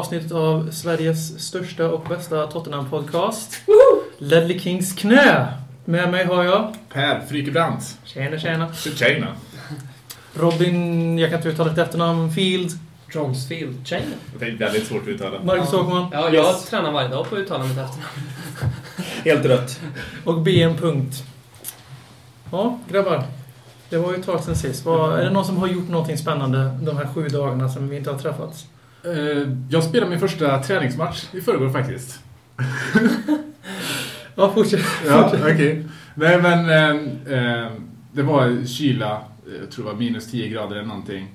Avsnittet av Sveriges största och bästa Tottenham-podcast. Ledley Kings knä. Med mig har jag... Per Frykebrant. Tjena, tjena. Tjena. Robin, jag kan inte uttala ditt efternamn. Field. Johnsfield Chain. Det är väldigt svårt att uttala. Marcus Åkerman. Ja, jag Yes. tränar varje dag på att uttala mitt efternamn. Helt rätt. Och BM. Punkt. Ja, grabbar. Det var ju ett tag sedan sist. Vad, är det någon som har gjort någonting spännande de här sju dagarna som vi inte har träffats? Eh, Jag spelade min första träningsmatch i förrgår faktiskt. Ja, fortsätt. Ja, okej. Nej, men eh, eh, det var kyla. eh, Jag tror det var minus 10 grader eller någonting.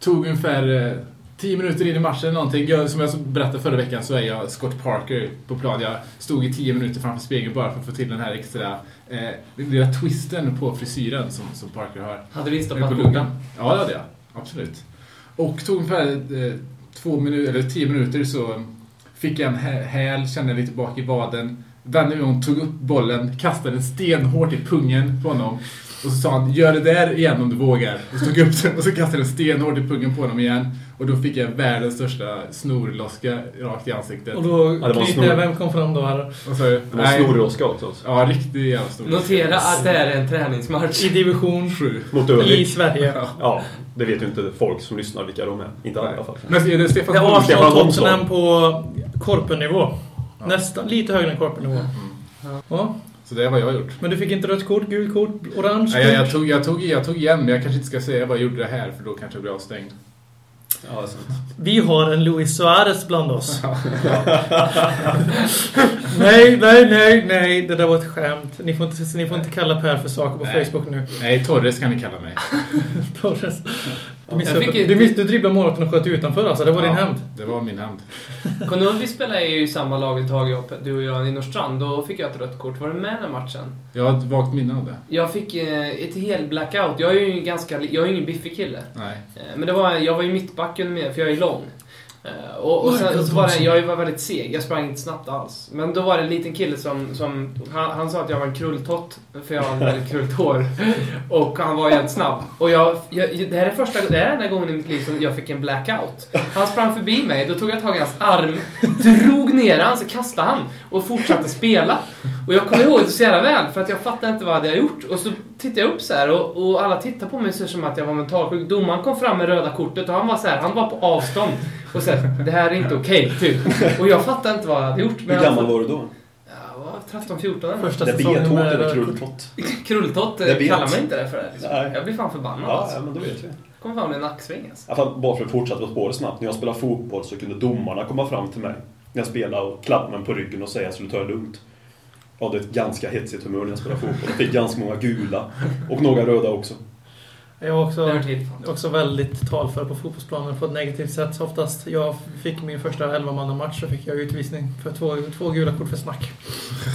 Tog ungefär eh, 10 minuter in i matchen eller någonting. Jag, som jag berättade förra veckan så är jag Scott Parker på plan. Jag stod i 10 minuter framför spegeln bara för att få till den här extra eh, lilla twisten på frisyren som, som Parker har. Hade du På stoppat luggen. luggen? Ja, det hade jag. Absolut. Och tog ungefär eh, två minuter, eller tio minuter så fick jag en häl, kände lite bak i vaden. Vände mig om, tog upp bollen, kastade den stenhårt i pungen på honom. Och så sa han, gör det där igen om du vågar. Och så tog jag upp den och så kastade den stenhårt i pungen på honom igen. Och då fick jag världens största snorloska rakt i ansiktet. Och då Ja, en snor. knytnäven kom fram då här. Och så, Det var snorroska också. Ja, riktigt jävla stor. Notera att det är en träningsmatch. I division Sju. Mot i Övik. Sverige. Ja. Ja, det vet ju inte folk som lyssnar vilka de är. Inte alla i alla fall. Men är det Stefan Det är Arsenal. Tottenham på korpennivå. Nästan lite högre än korpennivå. Ja. Så det är vad jag har gjort. Men du fick inte rött kort, gult kort, orange Nej, jag, jag, kort? tog, jag, tog, jag tog igen, men jag kanske inte ska säga vad jag gjorde det här, för då kanske jag blir avstängd. Ja. Vi har en Luis Suarez bland oss. nej, nej, nej, nej. Det där var ett skämt. Ni får inte, ni får inte kalla Per för saker på Nej. Facebook nu. Nej, Torres kan ni kalla mig. Torres. Du Jag missade, fick ju- du, missade, du dribblade målet och sköt utanför alltså. Det var din Ja, hämnd. Det var min hämnd. Kommer vi spelade ju i samma lag ett tag, jag- du och jag, i Norrstrand. Då fick jag ett rött kort. Var du med den matchen? Jag har ett vagt minne av det. Jag fick eh, ett hel blackout. Jag är ju ganska, jag är ingen biffig kille. Nej. Eh, Men det var, jag var ju mittbacken med, för jag är lång. Eh, Och, och, sen, och så var det, jag var väldigt seg, jag sprang inte snabbt alls. Men då var det en liten kille som, som han, han sa att jag var en krulltott, för jag har väldigt krulligt hår. Och han var jävligt snabb. Och jag, jag, det här är första det här är enda gången i mitt liv som jag fick en blackout. Han sprang förbi mig, då tog jag tag i hans arm, drog ner han, så kastade han och fortsatte spela. Och jag kommer ihåg det så jävla väl, för att jag fattade inte vad jag hade gjort. Och så tittade jag upp så här och, och alla tittade på mig så som att jag var mentalsjuk. Domaren kom fram med röda kortet och han var så här, han var på avstånd. Och så här, det här är inte okej, typ. Och jag fattade inte vad jag hade gjort. Hur gammal var du då? Jag var 13, 14 eller Första Det säsongen betot med... eller krulltott? Krulltott kallar man inte det för det. Liksom. Nej. Jag blir fan förbannad Ja, alltså. ja, men då vet vi. Kommer fan bli en nacksving alltså. Bara för att fortsätta på spåret snabbt. När jag spelade fotboll så kunde domarna komma fram till mig när jag spelade och klappa mig på ryggen och säga att jag skulle ta det lugnt. Jag hade ett ganska hetsigt humör när jag spelade fotboll. Jag fick ganska många gula. Och några röda också. Jag var också, också väldigt talför på fotbollsplanen på ett negativt sätt. Oftast jag fick min första 11-mannamatch så fick jag utvisning för två, två gula kort för snack.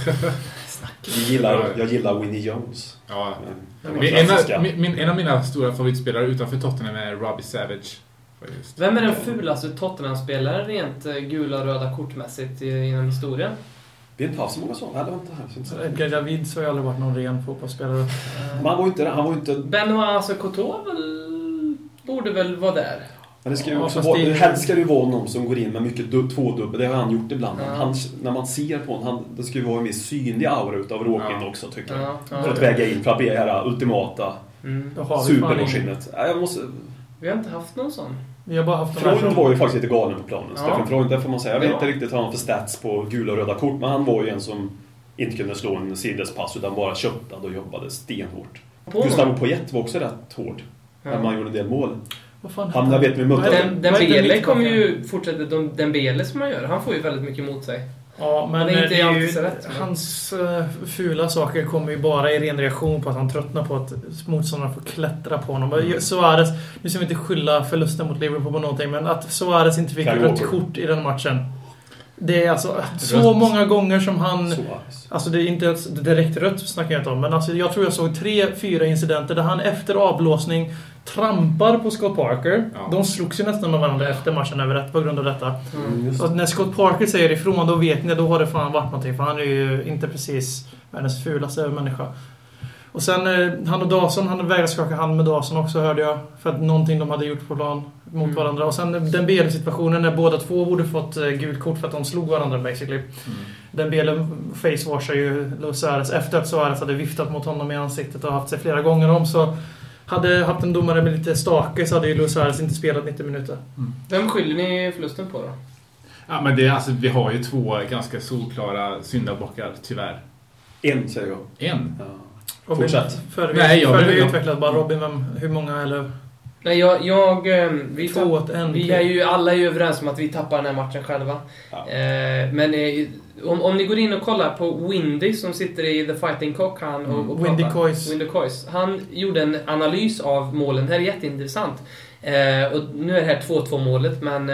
Jag gillar, jag gillar Winnie Jones. Ja. Min, en, min, min, en av mina stora favoritspelare utanför Tottenham är Robbie Savage. Vem är den fulaste Tottenham-spelaren rent eh, gula röda kortmässigt i- genom historien? Vi har inte haft så många sådana. Ska inte säga. Edgar Davids har ju aldrig varit någon ren fotbollsspelare. Men han var inte... Han var ju inte Benoit alltså Couture väl, borde väl vara där. men det ska ju Ja, också vara, det- helst ska det ju vara någon som går in med mycket du, tvådubbel. Det har han gjort ibland. Ja. Han, när man ser på honom, han, det ska ju vara en viss synlig aura utav råkind Ja. också tycker jag. Ja, ja. För att väga in, för att bli det här ultimata Det Mm. har vi. Nej, måste... Vi har inte haft någon sån. Vi har bara haft Freund som... var ju faktiskt lite galen på planen. Ja. Stefan Freund, det får man säga. Jag vet Ja. inte riktigt vad han har för stats på gula och röda kort, men han var ju en som inte kunde slå en sidledspass utan bara köttade och jobbade stenhårt. På Gustavo. Poyet var också rätt hård. Ja. Men man gjorde en del mål. Vad fan Han, jag vet vi mötte... Den, det Dembele kommer ju fortsätta... de- Dembele som han gör, han får ju väldigt mycket emot sig. Ja, men Det är inte det är alltid ju, så rätt, hans eh, fula saker kommer ju bara i ren reaktion på att han tröttnar på att motståndarna får klättra på honom. Mm. Suarez, nu ska vi inte skylla förlusten mot Liverpool på någonting, men att Suarez inte fick rött kort i den matchen. Det är alltså så Rött. många gånger som han... Suarez. Alltså det är inte ens direkt rött snackar jag inte om, men alltså jag tror jag såg tre, fyra incidenter där han efter avblåsning trampar på Scott Parker. Ja. De slogs ju nästan med varandra efter matchen över rätt på grund av detta. Mm, Så det. när Scott Parker säger ifrån, då vet ni, då har det fan varit någonting. För han är ju inte precis världens fulaste människa. Och sen eh, han och Dawson, han vägrade skaka hand med Dawson också hörde jag. För att någonting de hade gjort på plan mot Mm. varandra. Och sen den Bele-situationen när båda två borde fått eh, gult kort för att de slog varandra basically. Mm. Den Bele facewashar ju Luis Suarez efter att Suarez hade viftat mot honom i ansiktet och haft sig flera gånger om. Så hade haft en domare med lite stake så hade ju Luis Suarez inte spelat 90 minuter. Vem skyller ni förlusten på då? Ja, men det är alltså, vi har ju två ganska solklara syndabockar, tyvärr. En, säger jag. En. Ja. Robin, Fortsätt. Före vi, Nej, jag vill- vi utvecklat bara Robin, vem, hur många eller? Nej, jag... jag eh, vi, Två tapp, åt en. vi är ju alla är ju överens om att vi tappar den här matchen själva. Ja. Eh, men eh, om, om ni går in och kollar på Windy som sitter i The Fighting Cock han och, och Windy. Coys. Windy Coys. Han gjorde en analys av målen. Det här är jätteintressant. Eh, och nu är det här 2-2 målet, men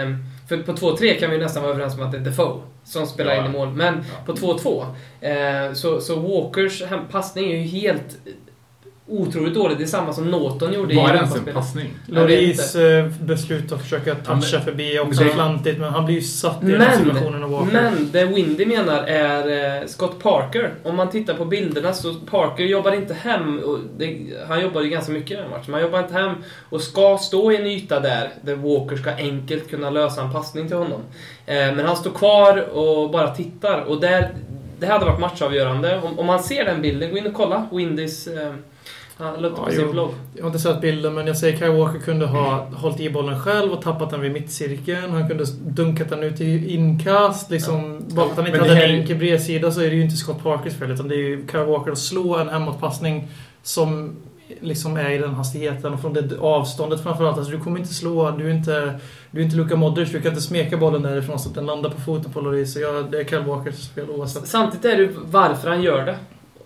för på 2-3 kan vi nästan vara överens om att det är Defoe som spelar Ja. in i mål. Men Ja. på 2-2 eh, så, så Walkers passning är ju helt otroligt dålig. Det är samma som Norton gjorde i Var det ens en passning? Loris eh, beslut att försöka toucha men- förbi är också klantigt, men han blir ju satt i den Men, situationen av Walker. men det Windy menar är eh, Scott Parker. Om man tittar på bilderna så Parker jobbar inte hem. Och det, han jobbar ju ganska mycket i den här matchen. Han jobbar inte hem och ska stå i en yta där, där Walker ska enkelt kunna lösa en passning till honom. Eh, men han står kvar och bara tittar. Och där, det hade varit matchavgörande. Om, om man ser den bilden, gå in och kolla Windys... Han la upp det Ja, på sin blogg. Jag har inte sett bilden, men jag säger Kyle Walker kunde ha hållit i bollen själv och tappat den vid mittcirkeln. Han kunde dunkat den ut i inkast. Liksom, Bara för att han inte Men hade en enkel bredsida så är det ju inte Scott Parkers fel, utan det är ju Kyle Walker att slå en hemåtpassning som liksom är i den hastigheten och från det avståndet framförallt. Alltså, du kommer inte slå, du är inte, du är inte Luka Modric, du kan inte smeka bollen därifrån så att den landar på foten på Lloris. Så jag, det är Kyle Walkers fel oavsett. Samtidigt är det varför han gör det.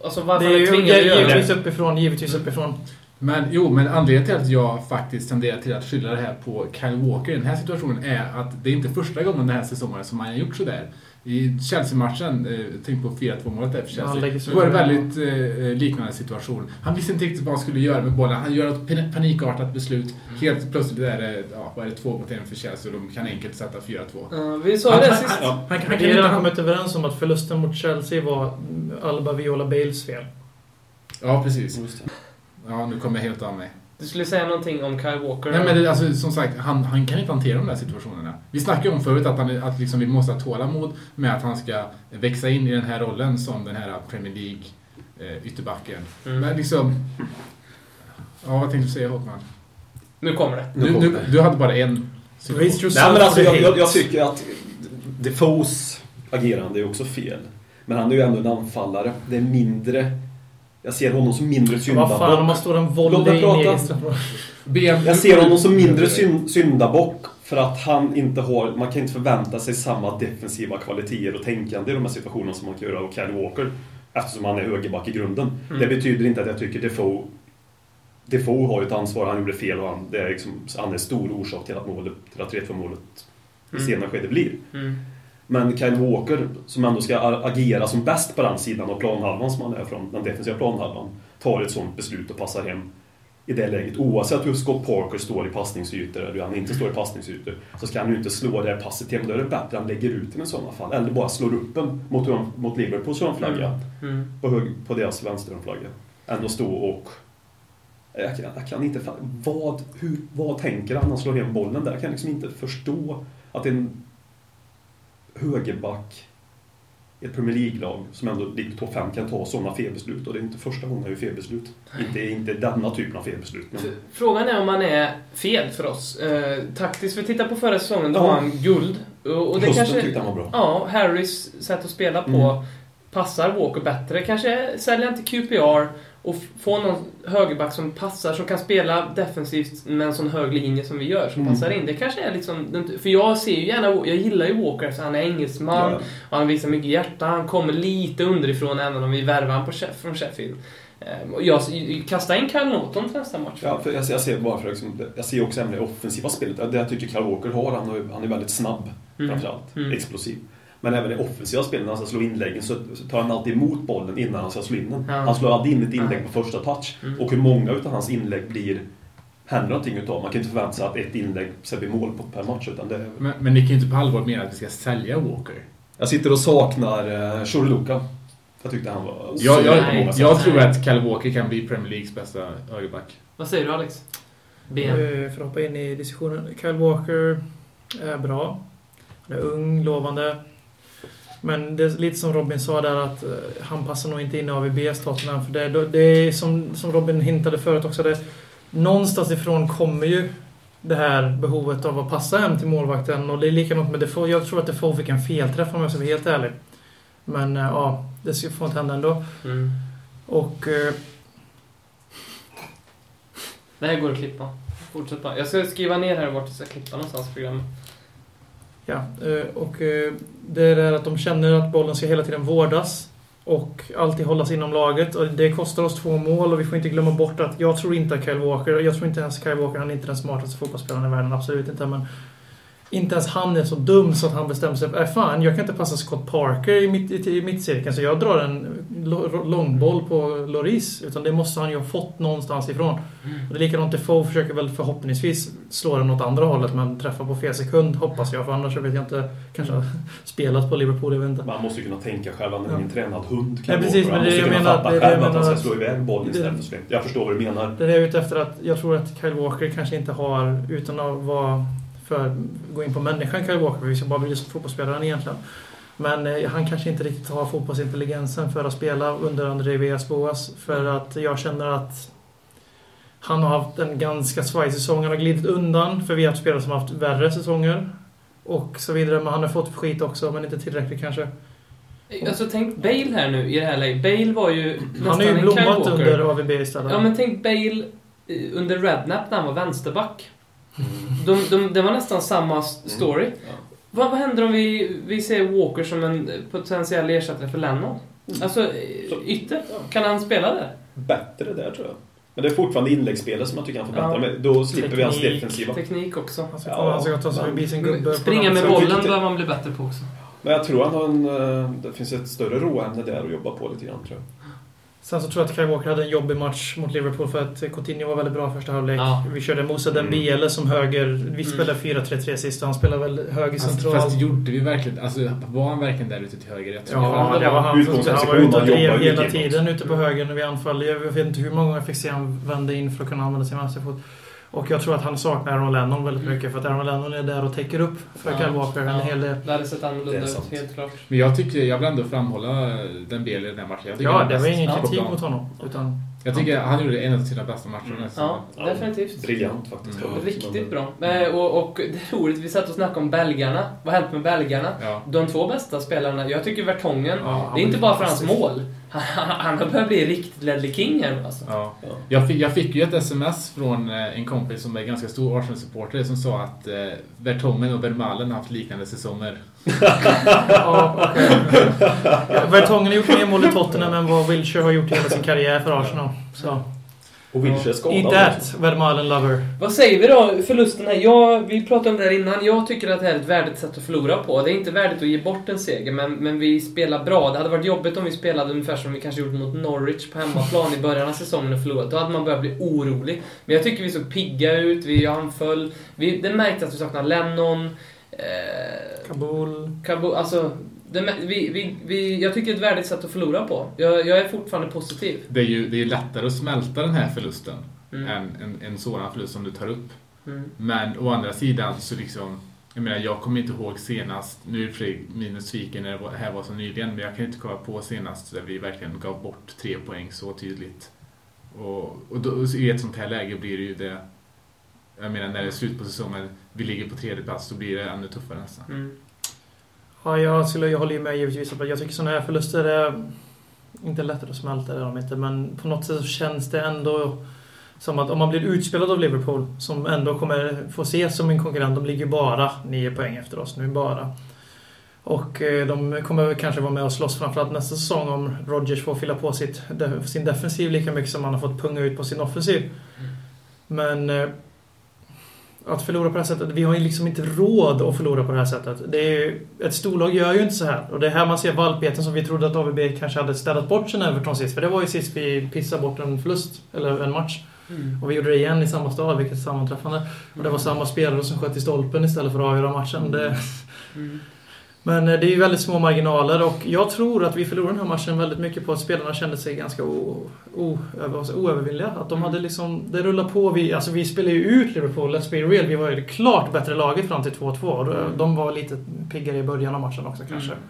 Alltså varför Det är ju tvingad att göra det. givetvis uppifrån, givetvis uppifrån. Men jo, men anledningen till att jag faktiskt tenderar till att skylla det här på Kyle Walker i den här situationen är att det är inte första gången den här säsongen som han har gjort sådär. I Chelsea-matchen, eh, tänk på 4-2 målet där för han Chelsea, så var det väldigt eh, liknande situation. Han visste inte riktigt vad han skulle göra med bollen. Han gör ett pan- panikartat beslut. Helt plötsligt är det, ja, vad är det, två mot en för Chelsea och de kan enkelt sätta 4-2. Ja, vi sa Han, det han, sist. han, han, han, kan Vi har inte... redan Han, kommit överens om att förlusten mot Chelsea var Alba Viola Bales fel. ja, precis. Ja, nu kommer jag helt av mig. Du skulle säga någonting om Kyle Walker? Nej, men det, alltså, som sagt, han, han kan inte hantera de där situationerna. Vi snackade om förut att, han, att liksom, vi måste ha tålamod med att han ska växa in i den här rollen som den här Premier League eh, ytterbacken. Mm. Men liksom... Ja, vad tänkte du säga Håkman? Nu kommer det. Nu Du, kommer du, det. du hade bara en Nej men alltså jag, jag tycker att Defoes agerande är också fel. Men han är ju ändå en anfallare. Det är mindre... Jag ser honom som mindre Vad fan, om syndabock. man står en volley i prata. egen Jag ser honom som mindre syn, syndabock för att han inte har... Man kan inte förvänta sig samma defensiva kvaliteter och tänkande i de här situationerna som man kan göra av Kyle Walker. Eftersom han är högerback i grunden. Mm. Det betyder inte att jag tycker Defoe... Defoe har ju ett ansvar, han gjorde fel och han, det är liksom, han är stor orsak till att, målet, till att 3-2 målet i Mm. senare skede blir. Mm. Men Kyle Walker, som ändå ska agera som bäst på den sidan av planhalvan som han är från, den defensiva planhalvan, tar ett sånt beslut och passar hem i det läget. Oavsett hur Scott Parker står i passningsytor eller hur han inte står i passningsytor, så ska han ju inte slå det här passet hem. Då är det bättre att han lägger ut den i sådana fall. Eller bara slår upp den mot, mot Liverpools hörnflagga, Mm. på, hög, på deras vänsterhörnflagga. Än att stå och... Jag kan, jag kan inte... Vad, hur, vad tänker han när han slår hem bollen där? Jag kan liksom inte förstå att en högerback i ett Premier League-lag som ändå ligger topp 5 kan ta sådana felbeslut. Och det är inte första gången han gör felbeslut. Inte, inte denna typen av felbeslut. Men Frågan är om han är fel för oss. Eh, taktiskt, vi tittar på förra säsongen, då Ja. var han guld. Och, och det hösten kanske... tyckte han var bra. Ja, Harrys sätt att spela på Mm. passar Walker bättre. Kanske sälja han till QPR och få någon högerback som passar, som kan spela defensivt med en sån hög linje som vi gör, som Mm. passar in. Det kanske är liksom... För jag ser ju gärna... Jag gillar ju Walker, så han är engelsman. Ja. Och han visar mycket hjärta. Han kommer lite underifrån även om vi värvar Sheff, från Sheffield. Ehm, jag kastar in Kyle Norton till nästa match. Ja, för jag, jag ser bara för liksom, jag ser också även det offensiva spelet. Det jag tycker Kyle Walker har, han, har, han är väldigt snabb Mm. framförallt. Mm. Explosiv. Men även det offensiva spelet, när han ska slå inläggen, så, tar han alltid emot bollen innan han ska slå in den. Ja. Han slår alltid in ett inlägg Ja. på första touch. Mm. Och hur många utav hans inlägg blir händer någonting utav. Man kan inte förvänta sig att ett inlägg ska bli mål på per match. Utan det, Men, men ni kan ju inte på allvar mena att vi ska sälja Walker. jag sitter och saknar uh, Luka. Jag tyckte han var Jag, jag, sätt. jag tror att Kyle Walker kan bli Premier Leagues bästa högerback. Vad säger du Alex? Ben? Eh, För att hoppa in i diskussionen. Kyle Walker är bra. Han är ung, lovande. Men det är lite som Robin sa där att eh, han passar nog inte in i AVBs Tottenham. För det, det är som, som Robin hintade förut också. Det, någonstans ifrån kommer ju det här behovet av att passa hem till målvakten. Och det är likadant med Defoe. Jag tror att Defoe fick en felträff om jag ska vara helt ärlig. Men eh, ja, det ska- får inte hända ändå. Mm. Och eh, Det här går att klippa. Fortsätt bara. Jag ska skriva ner här vart jag ska klippa någonstans programmet. Ja, eh, och eh, det är det att de känner att bollen ska hela tiden vårdas och alltid hållas inom laget. Och det kostar oss två mål och vi får inte glömma bort att jag tror inte att Kyle Walker, jag tror inte ens Kyle Walker, han är inte den smartaste fotbollsspelaren i världen, absolut inte. Men inte ens han är så dum så att han bestämmer sig för äh, fan, jag kan inte passa Scott Parker i, mitt, i, i mittcirkeln så jag drar en långboll på Loris. Utan det måste han ju ha fått någonstans ifrån. Och det är likadant, Defoe försöker väl förhoppningsvis slå den åt andra hållet men träffa på fel sekund hoppas jag. För annars vet jag inte, kanske har spelat på Liverpool, jag vet inte. Man måste ju kunna tänka själv. Han är Ja. ingen tränad hund. Nej, precis, Han men det jag menar- fatta det själv att han ska att- slå iväg bollen istället för att in. Jag förstår vad du menar. Det är ute efter att jag tror att Kyle Walker kanske inte har, utan att vara för gå in på människan Kyle Walker, för vi ska bara bli just fotbollsspelaren egentligen. Men eh, han kanske inte riktigt har fotbollsintelligensen för att spela under André Villas-Boas. För att jag känner att han har haft en ganska svajig säsong. Han har glidit undan, för vi har haft spelare som har haft värre säsonger. Och så vidare. Men han har fått skit också, men inte tillräckligt kanske. Alltså tänk Bale här nu i det här läget. Bale var ju Han har ju blommat under AVB istället. Ja men tänk Bale eh, under Rednap när han var vänsterback. De, de, det var nästan samma s- story. Ja. Vad, vad händer om vi, vi ser Walker som en potentiell ersättare för Lennon? Alltså, eh, ytter. Kan han spela där? Bättre där tror jag. Men det är fortfarande inläggsspelet som jag tycker han får Ja. Men då slipper vi hans Teknik. defensiva. Teknik också. Han ska, Ja, han ska ta sig förbi sin Men gubbe. Springa med bollen bör man bli bättre på också. Men jag tror han har en... eh, Det finns ett större råämne där att jobba på lite grann tror jag. Sen så tror jag att Kyle Walker hade en jobbig match mot Liverpool för att Coutinho var väldigt bra första halvlek. Ja. Vi körde Moussa Mm. Dembele som höger. Vi Mm. spelade 4-3-3 sist och han spelar väl höger Alltså, central. fast gjorde vi verkligen... Alltså, var han verkligen där ute till höger? Jag tror Ja, fan det var han som han var ute och drev hela tiden ute på höger när vi anföll. Jag vet inte hur många gånger jag fick se han vända in för att kunna använda sin vänsterfot. Och jag tror att han saknar Aaron Lennon väldigt Mm. mycket för att Aaron Lennon är där och täcker upp för Ja. Kyle Walker en Ja. hel del. Det hade sett annorlunda ut, helt klart. Men jag tycker, jag vill ändå framhålla den Bale i den här matchen. Ja, det var ingen kritik mot honom. Utan Jag tycker han gjorde en av sina bästa matcher säsongen. Ja, definitivt. Briljant faktiskt. Mm. Riktigt bra. Och, och det är roligt, vi satt och snackade om belgarna. Vad har hänt med belgarna? Ja. De två bästa spelarna, jag tycker Vertongen, Ja, det är inte bara för hans mål. Han, börjat bli riktigt Ledley King här alltså. Ja. Ja. Jag, fick, jag fick ju ett sms från eh, en kompis som är ganska stor Arsenal-supporter som sa att eh, Vertongen och Vermalen har haft liknande säsonger. Ja. Ja, Vertongen har gjort mer mål i Tottenham än vad Wilshere har gjort i hela sin karriär för Arsenal. Så. Och Wilshere är skadad. Eat that, Vermaelen lover. Vad säger vi då? Förlusten här. Jag, vi pratade om det här innan. Jag tycker att det här är ett värdigt sätt att förlora på. Det är inte värdigt att ge bort en seger, men, men vi spelar bra. Det hade varit jobbigt om vi spelade ungefär som vi kanske gjorde mot Norwich på hemmaplan i början av säsongen och förlorat. Då hade man börjat bli orolig. Men jag tycker vi såg pigga ut, vi anföll. Vi, det märktes att vi saknade Lennon. Eh, Kabul. Kabo, alltså, det, vi, vi, vi, jag tycker det är ett värdigt sätt att förlora på. Jag, jag är fortfarande positiv. Det är ju det är lättare att smälta den här förlusten Mm. än en, en sådan förlust som du tar upp. Mm. Men å andra sidan så liksom jag menar, jag kommer inte ihåg senast, nu är det minus sviken när det här var så nyligen, men jag kan inte komma på senast där vi verkligen gav bort tre poäng så tydligt. Och, och då, i ett sånt här läge blir det ju det, jag menar när det är slut på säsongen, vi ligger på tredje plats, då blir det ännu tuffare nästan. Mm. Ja, jag, skulle, jag håller ju med givetvis. Jag tycker sådana här förluster är inte lättare att smälta, det är de inte. Men på något sätt så känns det ändå som att om man blir utspelad av Liverpool, som ändå kommer få ses som en konkurrent, de ligger bara nio poäng efter oss nu, bara. Och eh, de kommer kanske vara med och slåss framförallt nästa säsong om Rodgers får fylla på sitt, sin defensiv lika mycket som han har fått punga ut på sin offensiv. Men eh, att förlora på det här sättet, vi har ju liksom inte råd att förlora på det här sättet. Det är ju, ett storlag gör ju inte så här. Och det är här man ser valpigheten som vi trodde att AVB kanske hade städat bort sen Everton sist. För det var ju sist vi pissade bort en förlust, eller en match. Mm. Och vi gjorde det igen i samma stad, vilket sammanträffande. Och det var samma spelare som sköt i stolpen istället för att avgöra matchen. Det, Mm. Men eh, det är ju väldigt små marginaler och jag tror att vi förlorade den här matchen väldigt mycket på att spelarna kände sig ganska över- oövervinnliga. Att de hade liksom, det rullar på. Vi, alltså vi spelade ju ut Liverpool, let's be real. Vi var ju det klart bättre laget fram till 2-2. Och då- Mm. De var lite piggare i början av matchen också kanske. Mm.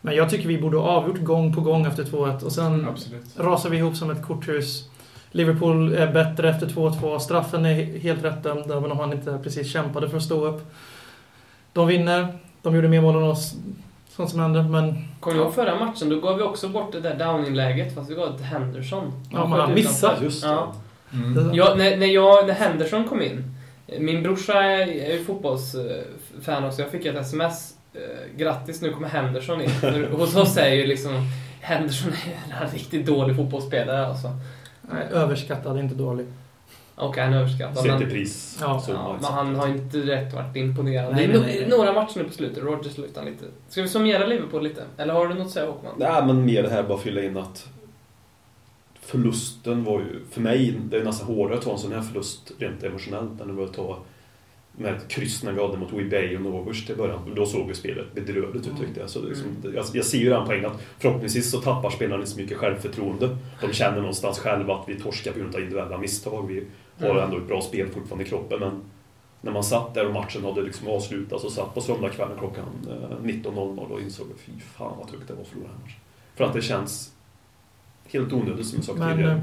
Men jag tycker vi borde ha avgjort gång på gång efter 2-1 och sen Absolut. rasar vi ihop som ett korthus. Liverpool är bättre efter 2-2. Straffen är helt rätt dömd, även om han inte precis kämpade för att stå upp. De vinner. De gjorde mer mål än oss. Sånt som händer, men Kommer du ihåg förra matchen? Då gav vi också bort det där downing-läget fast vi gav det till Henderson. Ja, men han missade. Just det. Ja. Mm. Ja, när, när, jag, när Henderson kom in. Min brorsa är, är ju fotbollsfan också. Jag fick ett sms. eh, Grattis, nu kommer Henderson in. Hos oss är ju liksom Henderson är en riktigt dålig fotbollsspelare alltså. nej, överskattad, inte dålig. Och han är överskattad. Men, pris. Ja. ja, men han har inte direkt varit imponerande. Nej, Det är nej, nej, några matcher nu på slutet. Rogers lutar lite. Ska vi summera Liverpool lite? Eller har du något att säga Håkman? Nej, men mer det här bara fylla in att förlusten var ju, för mig, det är nästan hårdare att ta en sån här förlust rent emotionellt än att ta med kryss när vi hade mot Webay och Novers till början. Då såg ju spelet bedrövligt ut tyckte jag. Så det är som, jag, jag ser ju den poängen att förhoppningsvis så tappar spelarna inte så mycket självförtroende. De känner någonstans själva att vi torskar på grund av individuella misstag. Vi har Mm. ändå ett bra spel fortfarande i kroppen men när man satt där och matchen hade liksom avslutats och satt på söndagskvällen klockan eh, 19.00 och insåg att fy fan vad tufft det var att förlora den här matchen. För att det känns helt onödigt som jag sa tidigare. eh,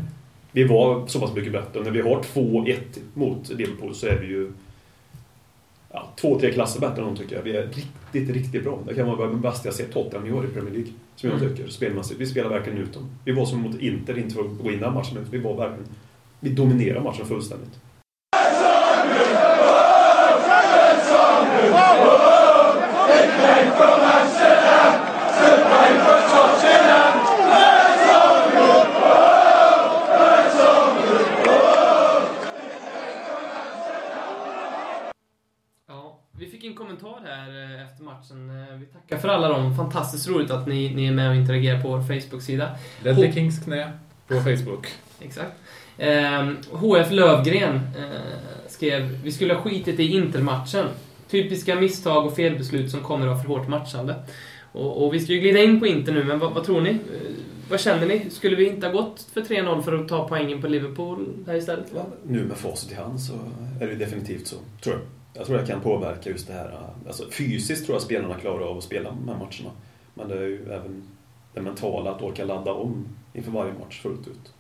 Vi var så pass mycket bättre. När vi har 2-1 mot Liverpool så är vi ju ja, två, tre klasser bättre än de tycker jag. Vi är riktigt, riktigt bra. Det kan vara det bästa jag sett Tottenham i år i Premier League. Som jag Mm. tycker, spelmässigt. Vi spelar verkligen ut dem. Vi var som mot Inter, inte för att gå in den matchen, men vi var verkligen... Vi dominerar matchen fullständigt. Ja, vi fick en kommentar här eh, efter matchen. Eh, Vi tackar för alla dem. Fantastiskt roligt att ni, ni är med och interagerar på vår Facebook-sida. Ledley Kings knä på Facebook. Exakt. Ehm, HF Lövgren eh, skrev Vi skulle ha skitit i Intermatchen. Typiska misstag och felbeslut som kommer av för hårt matchande. Och, och vi ska ju glida in på Inter nu, men vad, vad tror ni? Eh, vad känner ni? Skulle vi inte ha gått för 3-0 för att ta poängen på Liverpool här istället? Ja, nu med facit i hand så är det definitivt så, tror jag. Jag tror jag kan påverka just det här. Alltså, fysiskt tror jag spelarna klarar av att spela de här matcherna. Men det är ju även det mentala, att orka ladda om inför varje match fullt ut.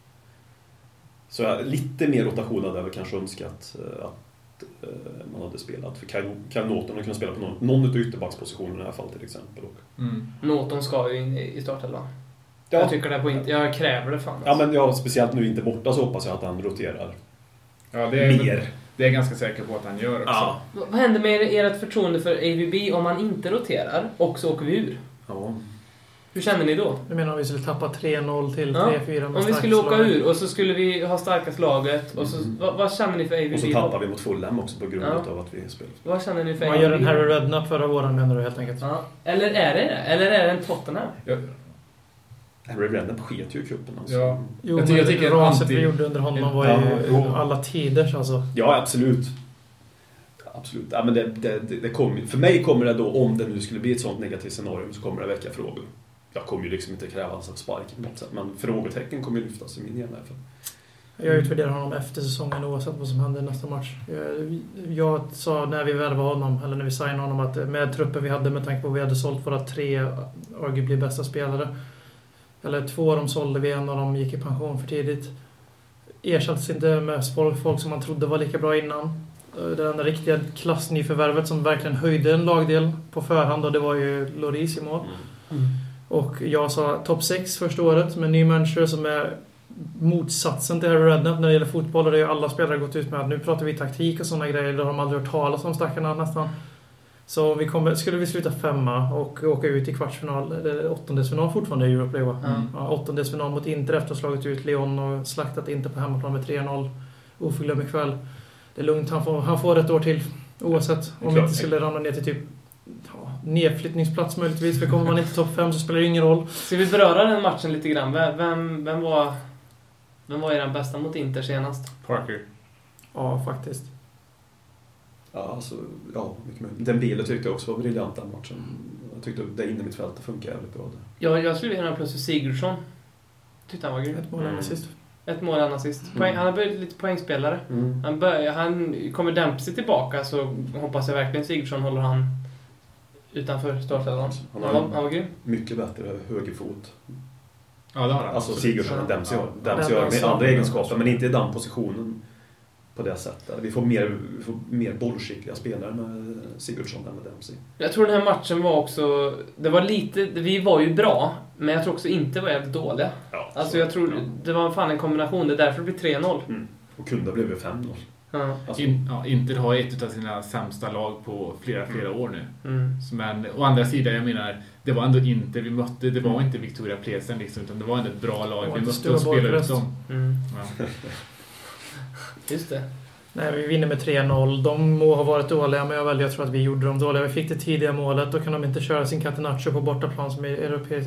Så jag, lite mer rotation hade jag väl kanske önskat eh, att eh, man hade spelat. För Kyle Norton hade kunnat spela på någon, någon av ytterbackspositionerna i det här fallet till exempel. Mm. Norton ska ju in i startelvan. ja, Jag tycker det på Inter. Jag kräver det fan. ja, men ja, speciellt nu inte borta så hoppas jag att han roterar Ja, det är, mer. Det är jag ganska säker på att han gör också. Ja. Vad händer med ert förtroende för AVB om man inte roterar och så åker vi ur? Ja. Hur känner ni då? jag menar om vi skulle tappa 3-0 till Ja, 3-4 med Om vi skulle åka slag. ur och så skulle vi ha starkast laget och så, Mm. vad, vad känner ni för AVB Och så då? tappar vi mot Fulham också på grund Ja. av att vi spelar. Vad känner ni för Man gör en AVB? Harry Redknapp förra våren menar du helt enkelt? Ja. Eller är det det? Eller är det en Tottenham? Jag, Harry Redknapp sket ju i cupen alltså. Ja. Jo, Jag tycker- jag men tycker raset anti- vi gjorde under honom var Ja, ju jo. alla tiders alltså. Ja, absolut. Absolut. Ja, men det, det, det, kommer, för mig kommer det då, om det nu skulle bli ett sånt negativt scenario, så kommer det väcka frågor. Jag kommer ju liksom inte kräva hans spark på något sätt, men frågetecken kommer ju lyftas i min hjärna. i alla fall. Jag utvärderar honom efter säsongen oavsett vad som händer nästa match. Jag, jag sa när vi värvade honom, eller när vi signade honom, att med truppen vi hade med tanke på att vi hade sålt våra tre arguably bästa spelare. Eller två av dem sålde vi, en av dem gick i pension för tidigt. Ersattes inte med folk, folk som man trodde var lika bra innan. Det enda riktiga klassnyförvärvet som verkligen höjde en lagdel på förhand och det var ju Loris i mål. Och jag sa topp 6 första året med ny manager som är motsatsen till Harry Redknapp när det gäller fotboll. Och det har ju alla spelare gått ut med att nu pratar vi taktik och sådana grejer. Det har de aldrig hört talas om stackarna nästan. Så vi kommer, skulle vi sluta femma och åka ut i kvartsfinal, eller åttondelsfinal fortfarande i Europe League va? Mm. Ja, åttondelsfinal mot Inter efter att ha slagit ut Lyon och slaktat Inter på hemmaplan med 3-0. Oförglömlig kväll. Det är lugnt, han får, han får ett år till. Oavsett. Om vi inte skulle ramla ner till typ ja, nedflyttningsplats möjligtvis. För kommer man inte topp 5 så spelar det ingen roll. Ska vi beröra den matchen lite grann? Vem, vem, vem var... Vem var er bästa mot Inter senast? Parker. Ja, faktiskt. Ja, alltså, ja, mycket möjligt. Dembele tyckte jag också var briljant den matchen. Jag tyckte det inne mitt fält funkar jävligt bra. Där. Ja, jag skulle vilja ha plus för Sigurdsson. Tyckte han var grym. Ett mål Mm. mm. sist. Ett mål, en assist. Mm. Poäng, han har blivit lite poängspelare. Han, bör, han kommer Dempsey tillbaka så hoppas jag verkligen Sigurdsson håller han utanför startelvan. Han Han han var grym. mycket bättre högerfot. Ja, det har han. Alltså. Sigurdsson än Dempsey har. Dempsey har med andra egenskaper, men inte i den positionen på det sättet. Vi får mer, vi får mer bollskickliga spelare med Sigurdsson än med Dempsey. Jag tror den här matchen var också... Det var lite... Vi var ju bra, men jag tror också inte var jävligt dåliga. Ja, Alltså så- jag tror... ja. Det var fan en kombination. Det är därför det blir 3-0. Och kunde ha blivit 5-0. Ja. Alltså, In, ja, Inter har ett av sina sämsta lag på flera, flera år nu. Mm. Men å andra sidan, jag menar, det var ändå Inter vi mötte. Det var Mm. inte Victoria Plesen liksom, utan det var ändå ett bra lag vi mötte och spelade ut dem. Mm. Ja. Just det. Nej, vi vinner med 3-0. De må ha varit dåliga, men jag väljer att tro att vi gjorde dem dåliga. Vi fick det tidiga målet. Då kan de inte köra sin catenaccio på bortaplan som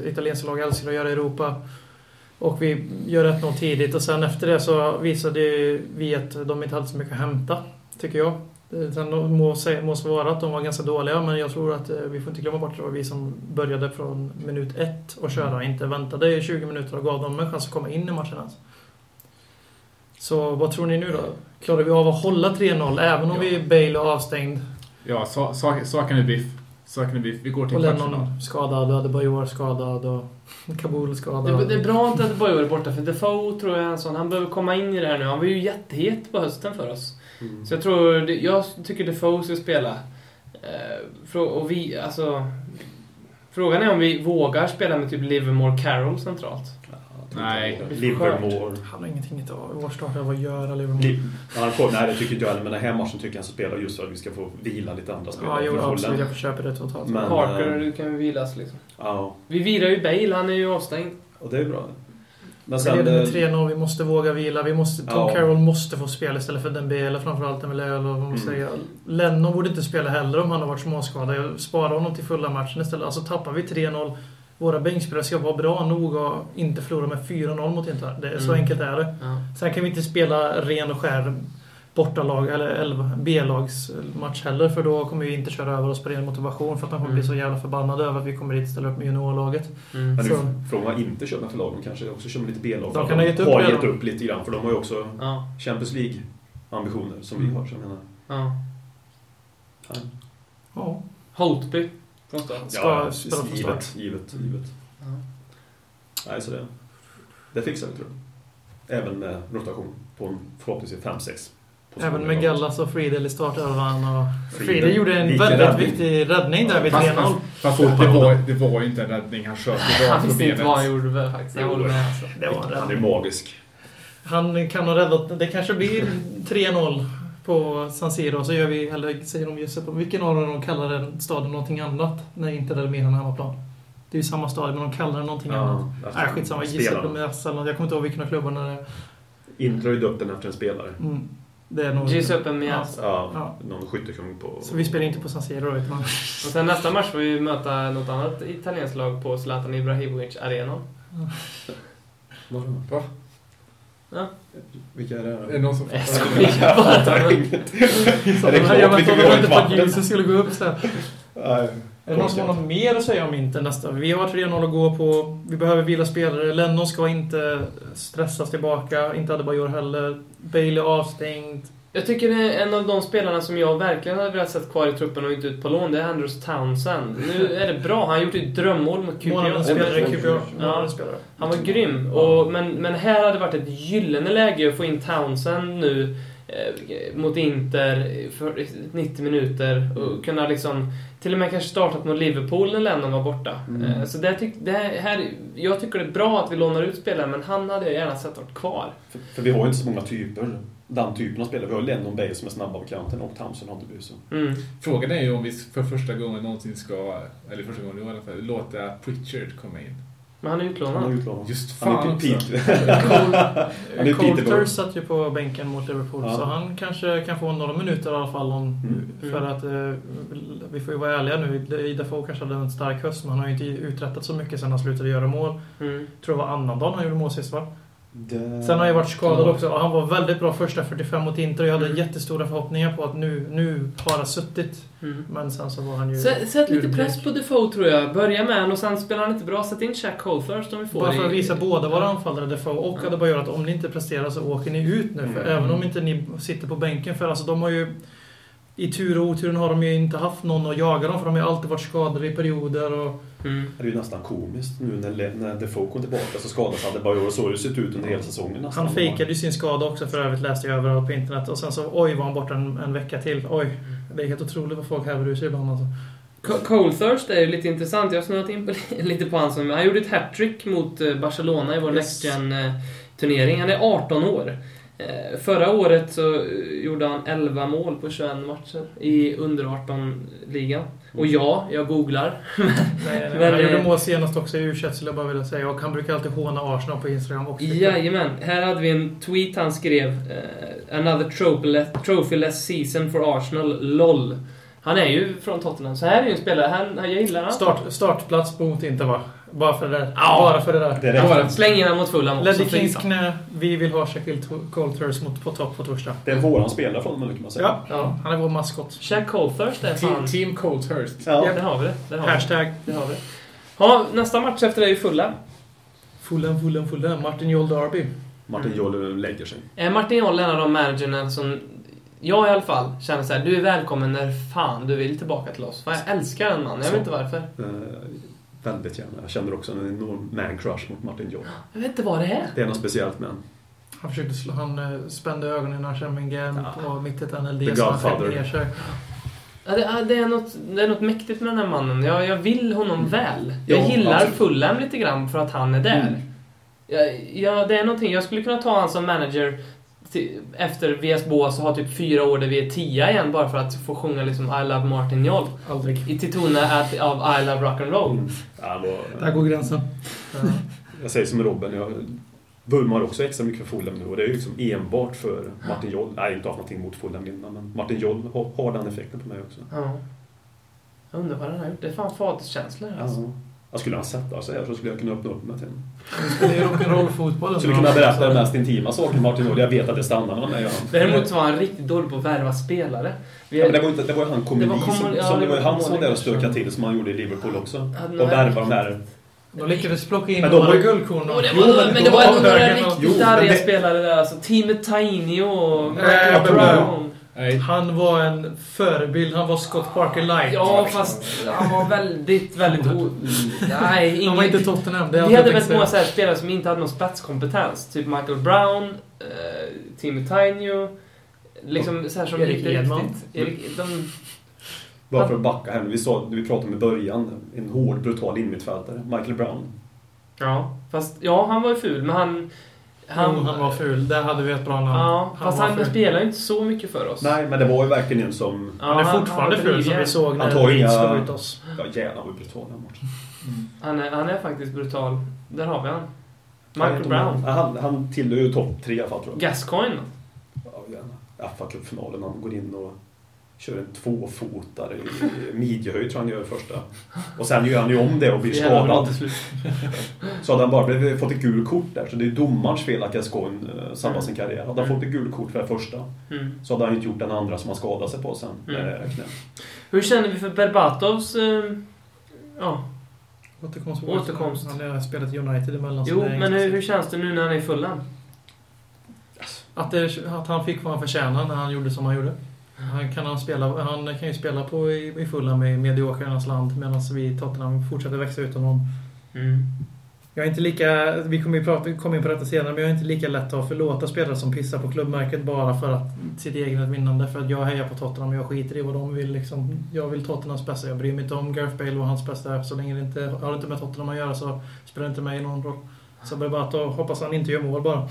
italienska lag älskar att göra i Europa. Och vi gör 1-0 tidigt och sen efter det så visade vi att de inte hade så mycket att hämta, tycker jag. Sen må, må så vara att de var ganska dåliga, men jag tror att eh, vi får inte glömma bort att det var vi som började från minut ett och köra. Inte väntade i 20 minuter och gav dem en chans att komma in i matchen ens. Så vad tror ni nu då? Klarar vi av att hålla 3-0 även om Ja. vi är Bale och avstängd? Ja, sa- sa- saken är biff. Saken är biff. Vi går till Och kvartsfinal. Lennon skadad och Adebayor skadad och Kabul skadad. Det, det är bra att Adebayor är borta, för Defoe tror jag är en sån. Han behöver komma in i det här nu. Han var ju jättehet på hösten för oss. mm. Så jag tror... Jag tycker Defoe ska spela. Eh, och vi, alltså... Frågan är om vi vågar spela med typ Livermore Carroll centralt. Nej. Livermore. Han har ingenting att av vår startare vad göra Liverpool. Li- Han kom, nej, det tycker inte jag heller, men den här matchen tycker jag han ska spela just för att vi ska få vila lite andra Ja, spelare. jo, från absolut. Jag får köpa det totalt. Men- Parker, eh, du kan ju vilas liksom. Ja, Vi vilar ju Bale, han är ju avstängd. och det är bra. Men Vi sen... leder med eh, 3-0, vi måste våga vila. Vi måste, Tom Ja. Carroll måste få spela istället för Dembele framförallt. Eller vad man Mm. säga. Lennon borde inte spela heller om han har varit småskadad. Jag sparar honom till fulla matchen istället. Alltså tappar vi 3-0. Våra bänkspelare ska vara bra nog och inte förlora med 4-0 mot Inter. Det är Så Mm. enkelt är det. Ja. Sen kan vi inte spela ren och skär bortalag eller 11 B-lagsmatch heller för då kommer vi inte köra över oss på ren motivation för att de kommer Mm. bli så jävla förbannade över att vi kommer dit och ställer upp med juniorlaget. Mm. Men nu frågar man inte kör med för lag, de kanske också kör med lite B-lag. De att kan ha gett upp har gett upp lite grann, för de har ju också Ja. Champions League-ambitioner som vi Mm. har. Så jag menar, Ja. ja. Ja. Holtby. Från start. Ska ja, spela från givet, start. givet, givet. Ja. Nej, så det, det fixar vi tror jag. Även med rotation på en förhoppningsvis 5-6. Även med Gallas och Friedel i startelvan. Och Friedel. Gjorde en Vilken väldigt räddning. viktig räddning där vid Fast, 3-0. fast, fast det, var, det var ju inte en räddning. Han sköt ju Han rakt på visste inte vad han gjorde faktiskt. Jag håller med alltså. Det var en Han är räddning. magisk. Han kan ha räddat... Det kanske blir 3-0 på San Siro. Så gör vi, eller säger de Giuseppe, vilken av dem de kallar den staden någonting annat när inte det är Milan har hemmaplan? Det är ju samma stad, men de kallar den någonting annat. efter Nej, skitsamma. Giuseppe. Meazza eller något. Jag kommer inte ihåg vilken av klubbarna det är. Inter har ju döpt den efter en spelare. Mm. Det är nog... Giuseppe Meazza. Ja, Ja. någon skyttekung på... Så vi spelar inte på San Siro då, utan... Och sen nästa match får vi möta något annat italienskt lag på Zlatan Ibrahimovic Arena. Vadå? Va? Ja. Vilka är det? Är det någon som Jag fattar? Så jag vilka väntade vi har i inte på att ljuset skulle gå upp sen. Nej. Är det någon som har något mer att säga om Inter nästa? Vi har 3-0 att gå på. Vi behöver vila spelare. Lennon ska inte stressas tillbaka. Inte Adebayor heller. Bailey avstängd. Jag tycker det är en av de spelarna som jag verkligen hade velat sett kvar i truppen och inte ut på lån. Det är Andrews Townsend. Nu är det bra. Han har gjort ett drömmål mot QPR. spelare QPR. Ja. Han var grym. Och, men, men här hade det varit ett gyllene läge att få in Townsend nu mot Inter för 90 minuter och kunna liksom till och med kanske startat mot Liverpool när Lennon var borta. Mm. Eh, så det tyck, det här, jag tycker det är bra att vi lånar ut spelare, men han hade jag gärna sett varit kvar. För, för vi har ju inte så många typer. Den typen av spelare. Vi har Lennon Bale som är snabba på kanten och Townsend har inte så. Mm. Frågan är ju om vi för första gången någonsin ska, eller första gången i alla fall, låta Pritchard komma in. Men han är Han utlånad. Just Han fan är också. Pete. Han är Coulter Peterborough. satt ju på bänken mot Liverpool, Ja. så han kanske kan få några minuter i alla fall. Om, Mm. För att eh, vi får ju vara ärliga nu. Defoe kanske hade en stark höst, men han har ju inte uträttat så mycket sen han slutade göra mål. Mm. tror det var annandagen han gjorde mål sist, va? Det... Sen har jag varit skadad också och han var väldigt bra första 45 mot Inter och jag hade jättestora förhoppningar på att nu, nu har han suttit. Mm. Men sen så var han ju... Sätt, sätt lite press på Defoe tror jag. Börja med honom och sen spelar han inte bra. Sätt in Jack Colthurst om vi får Bara för i- att visa båda våra anfallare Defoe och Ja. Adebayor att om ni inte presterar så åker ni ut nu. För Mm. även om inte ni sitter på bänken. För alltså de har ju... I tur och oturen har de ju inte haft någon att jaga dem för de har ju alltid varit skadade i perioder och... Mm. Det är ju nästan komiskt nu när, när Defoe kom tillbaka så skadades Adebayor och så har det sett ut under hela säsongen nästan. Han fejkade ju sin skada också för övrigt läste jag överallt på internet. Och sen så oj var han borta en, en vecka till. Oj. Det är helt otroligt vad folk häver ur sig ibland alltså. Co- Colthurst är ju lite intressant. Jag har snöat in på, lite på han som... Han gjorde ett hattrick mot eh, Barcelona i vår Yes. Next Gen-turnering. Han är 18 år. Eh, Förra året så gjorde han 11 mål på 21 matcher i under 18-ligan. Och ja, jag googlar. Nej, nej, Men, han gjorde eh, mål senast också i u skulle jag bara vilja säga. Och han brukar alltid håna Arsenal på Instagram också. Jajamän, här hade vi en tweet han skrev. eh, Another trophy-less, season for Arsenal, LOL. Han är ju från Tottenham, så här är ju en spelare. Han, jag gillar han. Start, startplats mot inte va? Bara för det där. Ja. Bara för det där. Det rätt. Släng in honom mot Fulham också. Ledley Kings knä. Vi vill ha Sheffield Colthurst mot på topp på torsdag. Det är våran spelare från dem, kan man säga. Ja, ja, han är vår maskot. Jack Colthurst är fan... Team, team Colthurst. Ja, Ja. där har vi det. Där har vi det. Hashtag Där har vi det. Ja, nästa match efter det är ju Fulham. Fulham, Fulham, Fulham. Martin Joel Derby. Martin Joll lägger sig. Är Martin Joll en av de managerna som... Jag i alla fall känner så här, du är välkommen när fan du vill tillbaka till oss. För jag älskar den mannen, jag vet inte varför. Väldigt gärna. Jag känner också en enorm man-crush mot Martin Joll. Jag vet inte vad det är. Det är något speciellt med. Han försökte slå, han eh, spände ögonen när han kände min gam Ja. på mitt i The NLD så han Godfather. skämde ner sig. Ja, det, det, är något, det är något mäktigt med den här mannen. Jag, jag vill honom väl. Jag Ja, gillar absolut. Fulham lite grann för att han är där. Mm. Ja, ja, det är någonting. Jag skulle kunna ta honom som manager efter VS Bås och ha typ fyra år där vi är tia igen bara för att få sjunga liksom I Love Martin Joll. Aldrig. I att- av I Love Rock and Roll. Mm. Ja, Där går gränsen. Ja. jag säger som Robin, jag vurmar också extra mycket för Fulham nu och det är ju liksom enbart för Martin Joll. Nej, jag har inte haft någonting mot Fulham innan, men Martin Joll har, har den effekten på mig också. Ja. Jag undrar vad den har gjort. Det är fan faderskänslor alltså. Ja. Jag skulle han sätta sig här så skulle jag kunna öppna upp mig till honom. Skulle kunna berätta de mest intima saker om Martin Joll. Jag vet att det stannar mellan mig och honom. Däremot så var han riktigt dålig på att värva spelare. Vi, Ja, men det var ju inte, det var ju han komedi som, ja, som det var han som var där och stökade till som han gjorde i Liverpool också. Och värva de här... De lyckades plocka in Men de några guldkorn. Och det Jo, var, men, det var ändå några riktigt men arga spelare där. Alltså, teamet Tiny och men- Brown. Nej. Han var en förebild. Han var Scott Parker light. Ja, fast han var väldigt, väldigt... O... Nej, ingen... Han var inte Tottenham. Det Vi jag hade väldigt många så här spelare som inte hade någon spetskompetens. Typ Michael Brown, eh, Timmy Tainio. Liksom så här som Erik inte Edman. Erik, de, Bara för att backa hem. Vi, sa, vi pratade om i början. En hård, brutal innermittfältare. Michael Brown. ja, fast ja, han var ju ful, men han... Han, han var ful. Där hade vi ett bra namn. Ja, fast var han ful. spelar inte så mycket för oss. Nej, men det var ju verkligen en som... Ja, Han är fortfarande var ful som vi såg Han när inga- slog ut oss. Ja, jävlar vad brutal den matchen. Han är, han är faktiskt brutal. Där har vi han. Michael Brown. Han, han, han tillhör ju topp tre i alla fall tror jag. Gascoigne. Ja, gärna. fa Cup-finalen. Han går in och kör en tvåfotare i midjehöjd tror han gör första. Och sen gör han ju om det och blir skadad. Så hade han bara blivit, fått ett gult kort där. Så det är domarens fel att Gascoigne eh, sabbar sin karriär. Hade han Mm. fått ett gult kort för det första Mm. så hade han inte gjort den andra som han skadade sig på sen. Mm. Hur känner vi för Berbatovs... Eh, ja. Återkomst. Återkomst. Han har spelat i United emellan. Jo, men hur, hur känns det nu när han är i Fulham? Att, det, att han fick vad han förtjänade när han gjorde som han gjorde. Han kan, han spela, han kan ju spela på i, i fulla med mediokrarnas land medan vi i Tottenham fortsätter växa utan honom. Mm. Jag är inte lika, vi kommer ju prata, kommer in på detta senare, men jag är inte lika lätt att förlåta spelare som pissar på klubbmärket bara för att sitt eget vinnande. För att jag hejar på Tottenham och jag skiter i vad de vill. Liksom. Jag vill Tottenhams bästa. Jag bryr mig inte om Gareth Bale och hans bästa. Så länge det inte har det inte med Tottenham att göra så spelar det inte mig någon roll. Så Berbato hoppas han inte gör mål bara.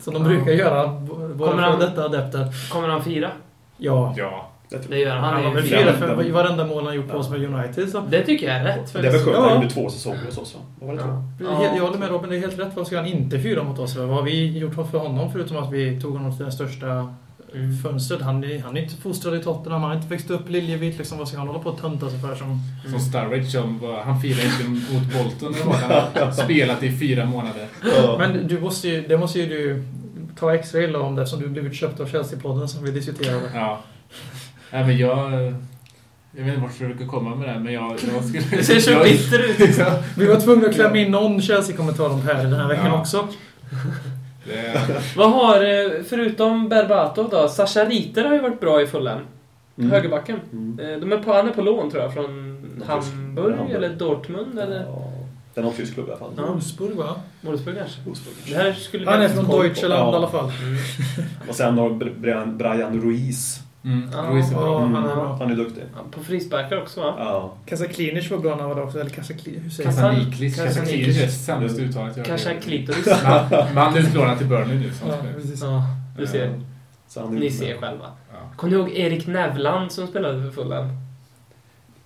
Som de brukar göra, före detta adepter. Kommer han fira? Ja. Ja. Det, gör han. Han Han har är väl fyra. för varenda mål han gjort på oss med United. Så. Det tycker jag är rätt. det väl skönt, Ja. han gjorde två säsonger hos oss va? Var. Jag håller med Robin, det är helt rätt. Vad ska han inte fyra mot oss? Vad har vi gjort för honom förutom att vi tog honom till den största Mm. fönstret. Han är, han är inte fostrad i Tottenham, han har inte växt upp liljevit. Liksom, vad ska han hålla på och tönta sig för? Som... Som Sturridge som var, han firade inte mot Bolton han har spelat i fyra månader. Ja. Men du måste ju, det måste ju du ta extra illa om det eftersom du blivit köpt av Chelsea-podden som vi diskuterade. Ja. Nej, men jag... Jag vet inte vart jag brukar komma med det här, men jag, jag skulle... Du ser så jag, bitter ut. Vi var tvungna att klämma in någon Chelsea-kommentar om Per den här veckan Ja. också. det, Vad har, eh, förutom Berbatov då, Sasha Riter har ju varit bra i Fulham. Mm. Högerbacken. Mm. Eh, De är på, han är på lån tror jag, från Hamburg Hamburg. eller Dortmund eller Ja. Det är någon tysk klubb i alla fall. Ja. Wolfsburg va? Wolfsburg kanske. Wolfsburg. Det här skulle vi Han är från. Deutschland Ja. i alla fall. Mm. Och sen har Brian, Brian Ruiz. mm, Ja. Ruiz är bra. han är Mm. bra. Han är duktig. På frisparkar också va? Ja. Kasaklinic var bra när han var där också. Eller Kasaklinic, hur säger man? Kasa- Kasaniklis. Kasaniklis är det sämsta uttalet jag har Kanske en hört. klitoris. Man- utlånad till Burnley nu. Som Ja, precis. Ja, du ser. Ni ser med. själva. Ja. Kommer ni ihåg Erik Nevland som spelade för Fulham?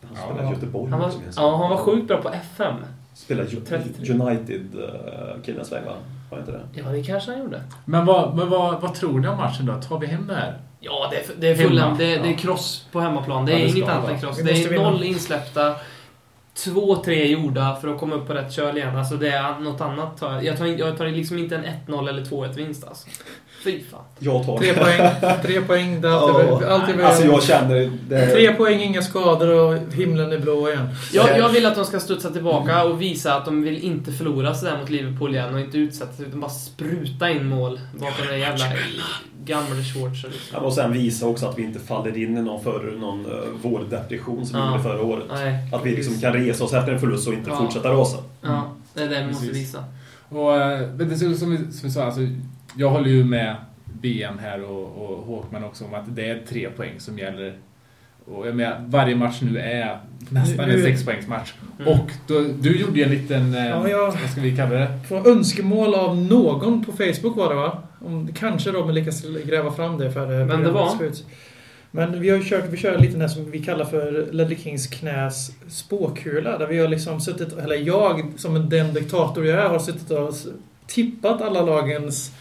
Han spelar i Göteborg Han var, ja, han var sjukt bra på FM. Spelar 33. United-killens väg va? Var inte det? Ja, det kanske han gjorde. Men, vad, men vad, vad tror ni om matchen då? Tar vi hem det här? Ja, det är, det är. Det, ja. det är cross på hemmaplan. Det Ja, är det ska inget det annat än cross. Det är vinna. noll insläppta. Två, tre gjorda för att komma upp på rätt köl igen. Alltså det är något annat. Jag tar, jag tar liksom inte en 1-0 eller 2-1 vinst alltså. Fy fan. Jag tar Tre poäng. Tre poäng. Det är alltid, Ja. alltid Alltså jag känner... Det... Tre poäng, inga skador och himlen är blå igen. Jag, jag vill att de ska studsa tillbaka och visa att de vill inte förlora sådär mot Liverpool igen och inte utsätta sig utan bara spruta in mål bakom den jävla gamla Schwarzer. Liksom. Ja, och sen visa också att vi inte faller in i någon, för, någon uh, vårdepression som vi Ja. gjorde förra året. Nej. Att vi liksom kan resa oss efter en förlust och inte Ja. fortsätta rasa. Ja, det är det vi måste visa. Och, eh, men det är som, vi- som vi sa, alltså, jag håller ju med BM här och, och Håkman också om att det är tre poäng som gäller. Och jag menar, varje match nu är nästan Nu- en sexpoängsmatch. Mm. Och då, du gjorde ju en liten, eh, Ja, jag- vad ska vi kalla det? På önskemål av någon på Facebook var det va? Om, kanske de lyckas gräva fram det för Men det var? Men vi har ju kört, vi kör lite här som vi kallar för Ledley Kings knäs spåkula. Där vi har liksom suttit, eller jag som den diktator jag är, har suttit och tippat alla lagens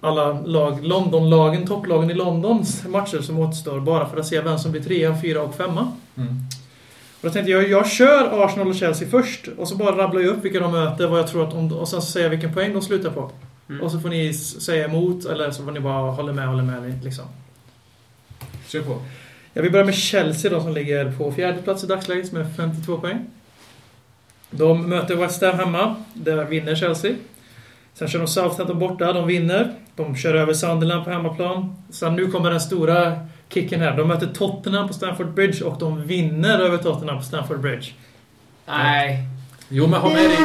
alla lag, Londonlagen, topplagen i Londons matcher som återstår bara för att se vem som blir trea, fyra och femma. Mm. Och då tänkte jag, jag kör Arsenal och Chelsea först och så bara rabblar jag upp vilka de möter, vad jag tror att de, och sen så säger jag vilken poäng de slutar på. Mm. Och så får ni säga emot eller så får ni bara hålla med, hålla med liksom. Kör på. Jag vill börja med Chelsea då som ligger på fjärde plats i dagsläget med 52 poäng. De möter West Ham hemma. Där vinner Chelsea. Sen kör de Southampton borta. De vinner. De kör över Sunderland på hemmaplan. Sen nu kommer den stora kicken här. De möter Tottenham på Stamford Bridge och de vinner över Tottenham på Stamford Bridge. Nej. Jo, men ha med dig...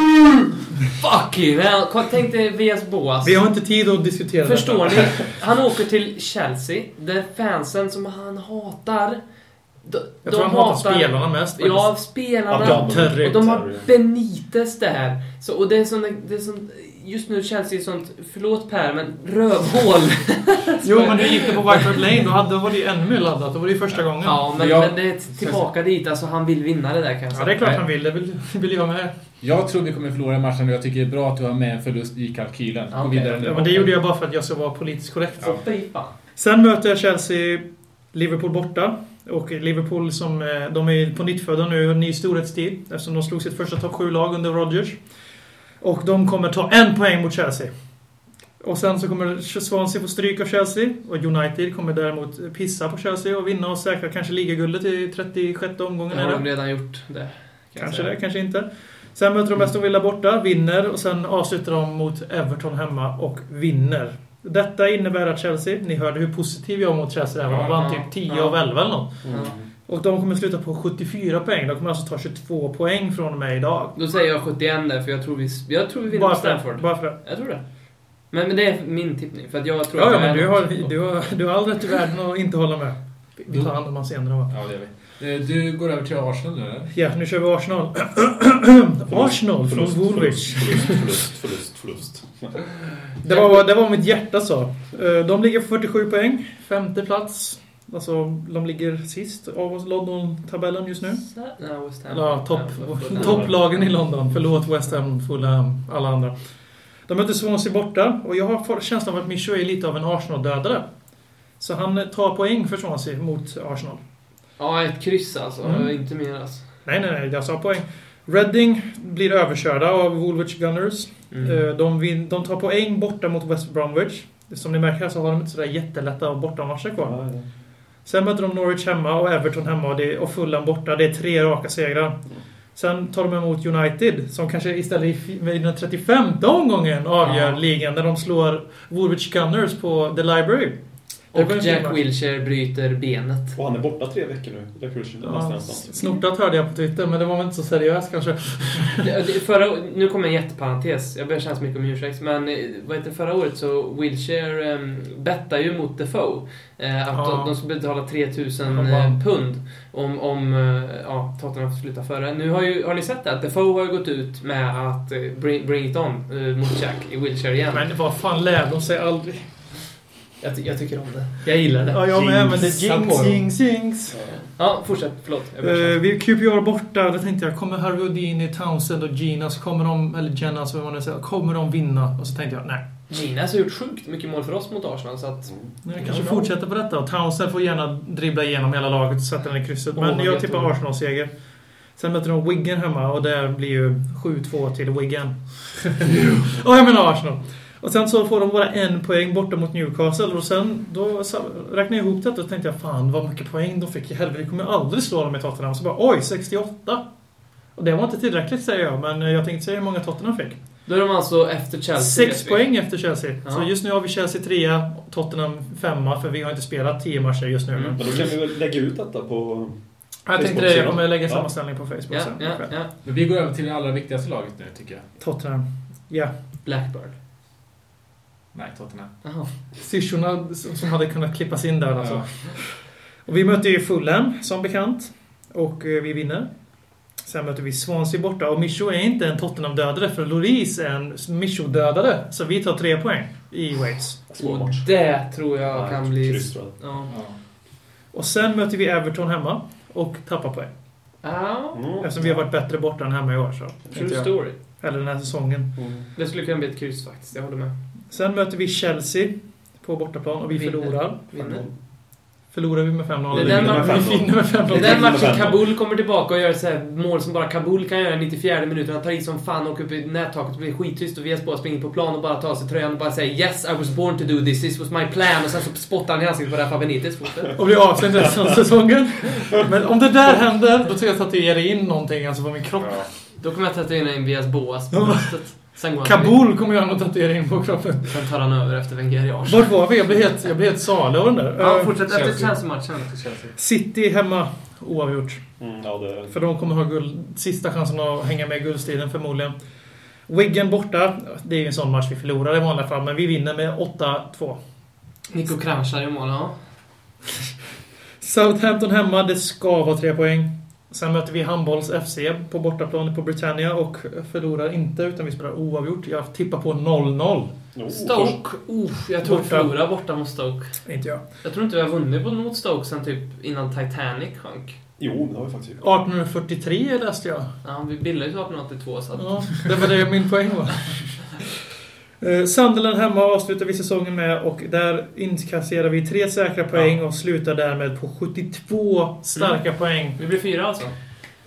Fucking hell. Kom- Tänk dig VS Boas. Vi har inte tid att diskutera Förstår detta. ni? Han åker till Chelsea, där fansen som han hatar... De, Jag tror han hatar spelarna mest faktiskt. Ja, spelarna. Ja. Och de har Terry. Benitez där. Så, och det är sån, det är sån, just nu Chelsea är sånt, förlåt Per, men rövhål. Jo, men hur gick det på White Hart Lane? Då, hade, då var det ju ännu mer laddat. Då var det ju första gången. Ja, men, Ja. men det är tillbaka dit. Alltså, han vill vinna det där kan jag Ja, säga. det är klart han vill. Det vill, vill jag med. Jag tror vi kommer förlora matchen och jag tycker det är bra att du har med en förlust i kalkylen. Ja, okej. vidare. Ja, men det gjorde jag bara för att jag ska vara politiskt korrekt. Fan. Sen möter jag Chelsea Liverpool borta. Och Liverpool som, eh, de är på nyttfödda nu, en ny storhetstid. Eftersom de slog sitt första topp 7-lag under Rodgers. Och de kommer ta en poäng mot Chelsea. Och sen så kommer Swansea få stryk av Chelsea. Och United kommer däremot pissa på Chelsea och vinna och säkra kanske ligaguldet i 36 omgången. Det har de redan gjort. Det, kan Kanske det, kanske inte. Sen möter de Aston Villa borta, vinner och sen avslutar de mot Everton hemma och vinner. Detta innebär att Chelsea, ni hörde hur positiv jag var mot Chelsea där, de vann typ 10 Ja. av 11 eller något. Ja. Och de kommer sluta på 74 poäng. De kommer alltså ta 22 poäng från med idag. Då säger jag 71 där, för jag tror vi, jag tror vi vinner Bara för, Stanford. bara för det. Jag tror det. Men, men det är min tippning, för att jag tror Ja, att ja, men du har, du, har, du har all rätt i världen att inte hålla med. Vi tar hand om honom senare va? Ja, det gör vi. Eh, Du går över till Arsenal nu eller? Ja, nu kör vi Arsenal. Arsenal från Förlust, Woolwich. Förlust, förlust, förlust, förlust. Det var, det var vad mitt hjärta sa. Eh, De ligger på 47 poäng. Femte plats. Alltså, de ligger sist av London-tabellen just nu. Nej, West Ham. Ja, topp, topplagen i London. Förlåt West Ham, Fulham, alla andra. De möter Swansea borta och jag har känslan av att Micho är lite av en Arsenal-dödare. Så han tar poäng för Swansea mot Arsenal. Ja, ett kryss alltså. Mm. Inte mer alltså. Nej, nej, nej. Jag sa poäng. Reading blir överkörda av Woolwich Gunners. Mm. Eh, De, vin, de tar poäng borta mot West Bromwich. Som ni märker så har de inte sådär jättelätta bortamatcher kvar. Ja, ja. Sen möter de Norwich hemma och Everton hemma och, det, och Fulham borta. Det är tre raka segrar. Sen tar de emot United som kanske istället i den 35 omgången avgör Ja. ligan där de slår Woolwich Gunners på The Library. Och Jack. Wilshere bryter benet. Och han är borta tre veckor nu. Är kul. Ja, snortat hörde jag på Twitter men det var väl inte så seriöst kanske. Det- det- Förra, nu kommer en jätteparentes. Jag ber så mycket om ursäkt. Men eh, vad heter, förra året så Wilshire um, bettade ju mot Defoe. Eh, att Ja. de, de skulle betala 3000 Han eh, pund om, om eh, ja, Tottenham får sluta före. Nu har, ju, har ni sett det? Att Defoe har ju gått ut med att eh, bring, bring it on eh, mot Jack i Wilshire igen. Men vad fan lär de sig aldrig? Jag, ty- jag tycker om det. Jag gillar det. Ja, jag med, men det är jinx, jinx, jinx. Ja, fortsätt. Förlåt. Jag Uh, vi QPR borta, då tänkte jag, kommer Harvey Houdini, Townsend och Ginas, kommer de, eller Jennas, vad man nu säger, kommer de vinna? Och så tänkte jag, nej. Ginas har gjort sjukt mycket mål för oss mot Arsenal, så att... Jag Ja, kanske fortsätter på detta. Och Townsend får gärna dribbla igenom hela laget och sätta den i krysset. Men vad jag tippar? Arsenal-seger. Sen möter de Wigan hemma och det blir ju 7-2 till Wigan. Och jag menar Arsenal. Och sen så får de bara en poäng borta mot Newcastle och sen då räknade jag ihop detta och tänkte jag fan vad mycket poäng de fick i helvete. Vi kommer aldrig slå dem i Tottenham. Så bara oj, 68. Och det var inte tillräckligt säger jag, men jag tänkte säga hur många Tottenham fick. Då är de alltså efter Chelsea. Sex poäng efter Chelsea. Ja. Så just nu har vi Chelsea trea, Tottenham femma, för vi har inte spelat tio matcher just nu. Mm. Men då kan vi väl lägga ut detta på... jag tänkte det, jag kommer lägga Ja. sammanställning på Facebook Ja, sen. ja, ja. Men vi går över till det allra viktigaste laget nu, tycker jag. Tottenham. Ja. Blackbird. Nej, Tottenham. Jaha. Syrsorna som hade kunnat klippas in där alltså. Ja. Och vi möter ju Fulham, som bekant. Och eh, vi vinner. Sen möter vi Swansea borta. Och Micho är inte en Tottenham-dödare, för Lloris är en Micho-dödare. Så vi tar tre poäng i Wales. Svår Och det tror jag kan bli... Ja. Ja. Och sen möter vi Everton hemma. Och tappar poäng. Ja. Mm. Eftersom vi har varit bättre borta än hemma i år. Så. True story. Eller den här säsongen. Mm. Det skulle kunna bli ett kryss faktiskt, jag håller med. Sen möter vi Chelsea på bortaplan och vi Vinner. förlorar. Vinner. Förlorar vi med 5-0? Det är eller den vinner man- vi vinner med 5-0? Det är den Tottenham matchen. Kabul kommer tillbaka och gör så här mål som bara Kabul kan göra i 94 minuter. Han tar i som fan och åker upp i nättaket och blir skittyst och Vias bara springer på plan och bara tar sig tröjan och bara säger Yes, I was born to do this, this was my plan. Och sen så spottar han i ansiktet på Rafa Benitez. Fortsätt. Och blir avstängd resten av säsongen. Men om det där händer, då tror jag att tatuera in någonting alltså på min kropp. Då kommer jag tatuera in Vias Boas på Ja. bröstet. Sen går han till- Kabul kommer göra någon tatuering på kroppen. Sen tar han över efter Wenger. Vart var vi? Jag blev helt, jag blev helt salig av den där. Ja, Eh, fortsätt efter Chelsea. Chelsea-matchen. City hemma, oavgjort. Mm, ja, det... För de kommer ha guld, sista chansen att hänga med i guldstriden förmodligen. Wigan borta. Det är ju en sån match vi förlorar i vanliga fall, men vi vinner med 8-2. Nico Kranjčar i mål, ja. Southampton hemma, det ska vara tre poäng. Sen möter vi Handbolls FC på bortaplan på Britannia och förlorar inte utan vi spelar oavgjort. Jag tippar på 0-0. Oh, Stoke. Uh, jag tror vi Borta. förlorar borta mot Stoke. Inte jag. Jag tror inte vi har vunnit mot Stoke sen typ innan Titanic sjönk. Jo, det har vi faktiskt gjort. 1843 läste jag. Ja, vi bildades ju 1882 så att... Ja, det var det min poäng var. Eh, Sunderland hemma avslutar vi säsongen med och där inkasserar vi tre säkra poäng och slutar därmed på 72 starka poäng. Vi blir fyra alltså.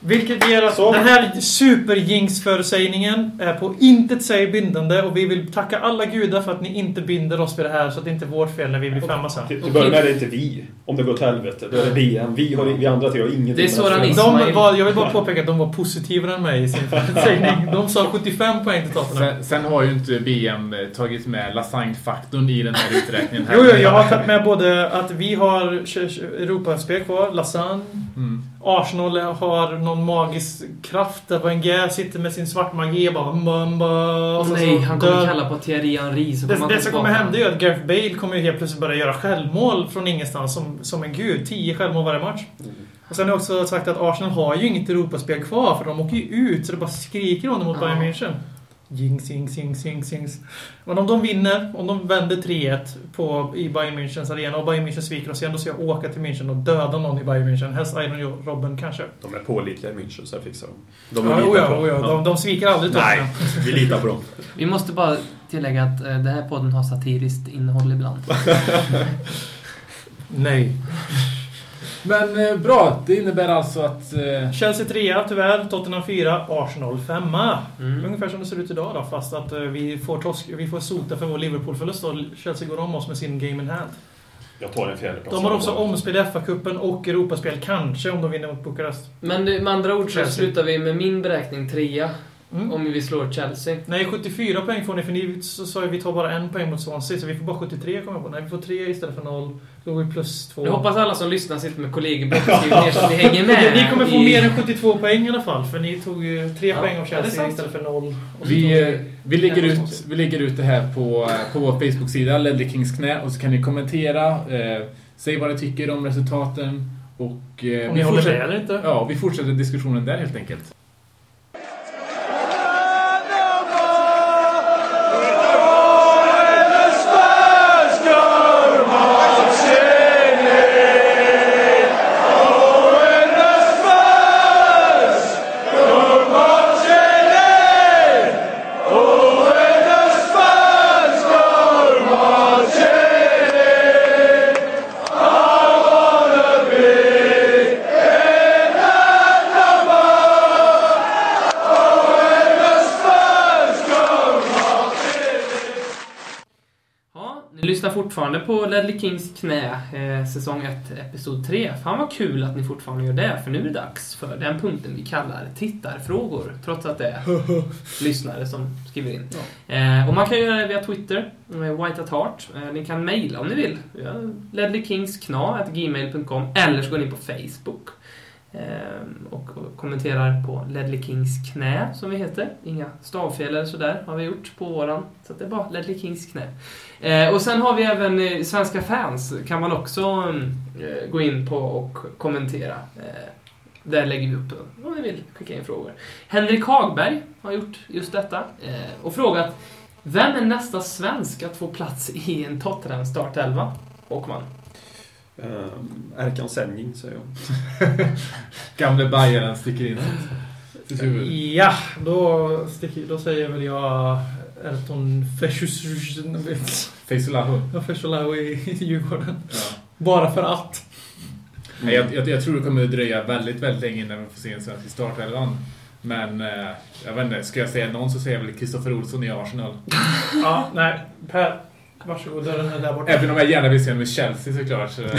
Vilket ger att Så. den här superjinx-förutsägningen är på intet säg bindande och vi vill tacka alla gudar för att ni inte binder oss vid det här så att det inte är vårt fel när vi blir femma sen. Till, till början är det inte vi. Om det går till helvete. Då är det VM. Vi, har, vi andra tre har ingenting Det är med Soran det. Ismail. De var, jag vill bara påpeka att de var positivare än mig i sin förutsägning. De sa 75 poäng till Tottenham. Sen, sen har ju inte BM tagit med lasagnefaktorn i den här uträkningen. Jo, jo, jag har tagit med både att vi har Europaspel kvar, Lausanne. Mm. Arsenal har någon magisk kraft där Wenger sitter med sin svartmagi och bara... Mamba, och Nej, han kommer dör- kalla på Thierry Henry så Det, det som kommer hända är att Gareth Bale kommer helt plötsligt börja göra självmål från ingenstans som, som en gud. 10 självmål varje match. Mm. Och sen har jag också sagt att Arsenal har ju inget Europaspel kvar för de åker ju ut så det bara skriker om det mot Ja. Bayern München. Jinx, jinx, jinx, jinx, jinx. Men om de vinner, om de vänder 3-1 på, i Bayern Münchens arena och Bayern München sviker oss igen, då ska jag åka till München och döda någon i Bayern München. Helst Iron Robben kanske. De är pålitliga i München, så jag fixar dem. De Ja, är oh lita ja, på. oh ja. De, de sviker aldrig Nej, vi litar på dem. Vi måste bara tillägga att eh, den här podden har satiriskt innehåll ibland. Nej. Men eh, bra, det innebär alltså att... Eh, Chelsea 3 tyvärr, Tottenham 4, Arsenal 5. Mm. Ungefär som det ser ut idag då, fast att eh, vi får, torsk, vi får sota för vår Liverpool-förlust och Chelsea går om oss med sin game in hand. Jag tar en fjärde plats. De har också omspel i FA-cupen och Europaspel, kanske, om de vinner mot Bukarest. Men det, med andra ord så slutar vi med min beräkning trea. Mm. Om vi slår Chelsea. Nej, 74 poäng får ni, för ni så sa ju vi tar bara en poäng mot Swansea, så vi får bara 73 kommer jag på. Nej, vi får 3 istället för 0. Då går vi plus 2. Jag hoppas alla som lyssnar sitter med skriver ner så att vi hänger med. Ni kommer få mer än 72 poäng i alla fall, för ni tog ju 3 Ja, poäng av Chelsea istället för 0. Och så tog vi, eh, vi, lägger ut, vi lägger ut det här på, eh, på vår Facebook-sida, Ledley Kings knä, och så kan ni kommentera, eh, säg vad ni tycker om resultaten och... Eh, Om vi ni håller med eller inte. Ja, vi fortsätter diskussionen där helt enkelt. Ledley Kings knä, eh, säsong 1, episod 3. Fan vad kul att ni fortfarande gör det, för nu är det dags för den punkten vi kallar tittarfrågor. Trots att det är lyssnare som skriver in. Eh, och man kan göra det via Twitter, eh, White at Heart. Eh, ni kan mejla om ni vill. Ja, ledleyKingskna.gmail.com eller så går ni på Facebook. Ehm, och kommenterar på Ledley Kings knä, som vi heter. Inga stavfel eller sådär har vi gjort på våran. Så att det är bara Ledley Kings knä. Eh, och sen har vi även eh, svenska fans, kan man också eh, gå in på och kommentera. Eh, där lägger vi upp, om ni vill, skicka in frågor. Henrik Hagberg har gjort just detta eh, och frågat Vem är nästa svensk att få plats i en Tottenham startelva? Håkman. Um, Erkan Senjing, säger jag. Gamle Bajaren sticker in sitt huvud. Ja, då, sticker, då säger väl jag Erton Feisolahu. Fesholau i Djurgården. Ja. Bara för att. Nej, Jag, jag, jag tror det kommer dröja väldigt, väldigt länge innan vi får se en svensk i startelvan. Men eh, jag vet inte, ska jag säga någon så säger jag väl Kristoffer Olsson i Arsenal. Ja, nej. Per, varsågod. Dörren är där borta. Även om jag gärna vill se honom i Chelsea såklart. Så,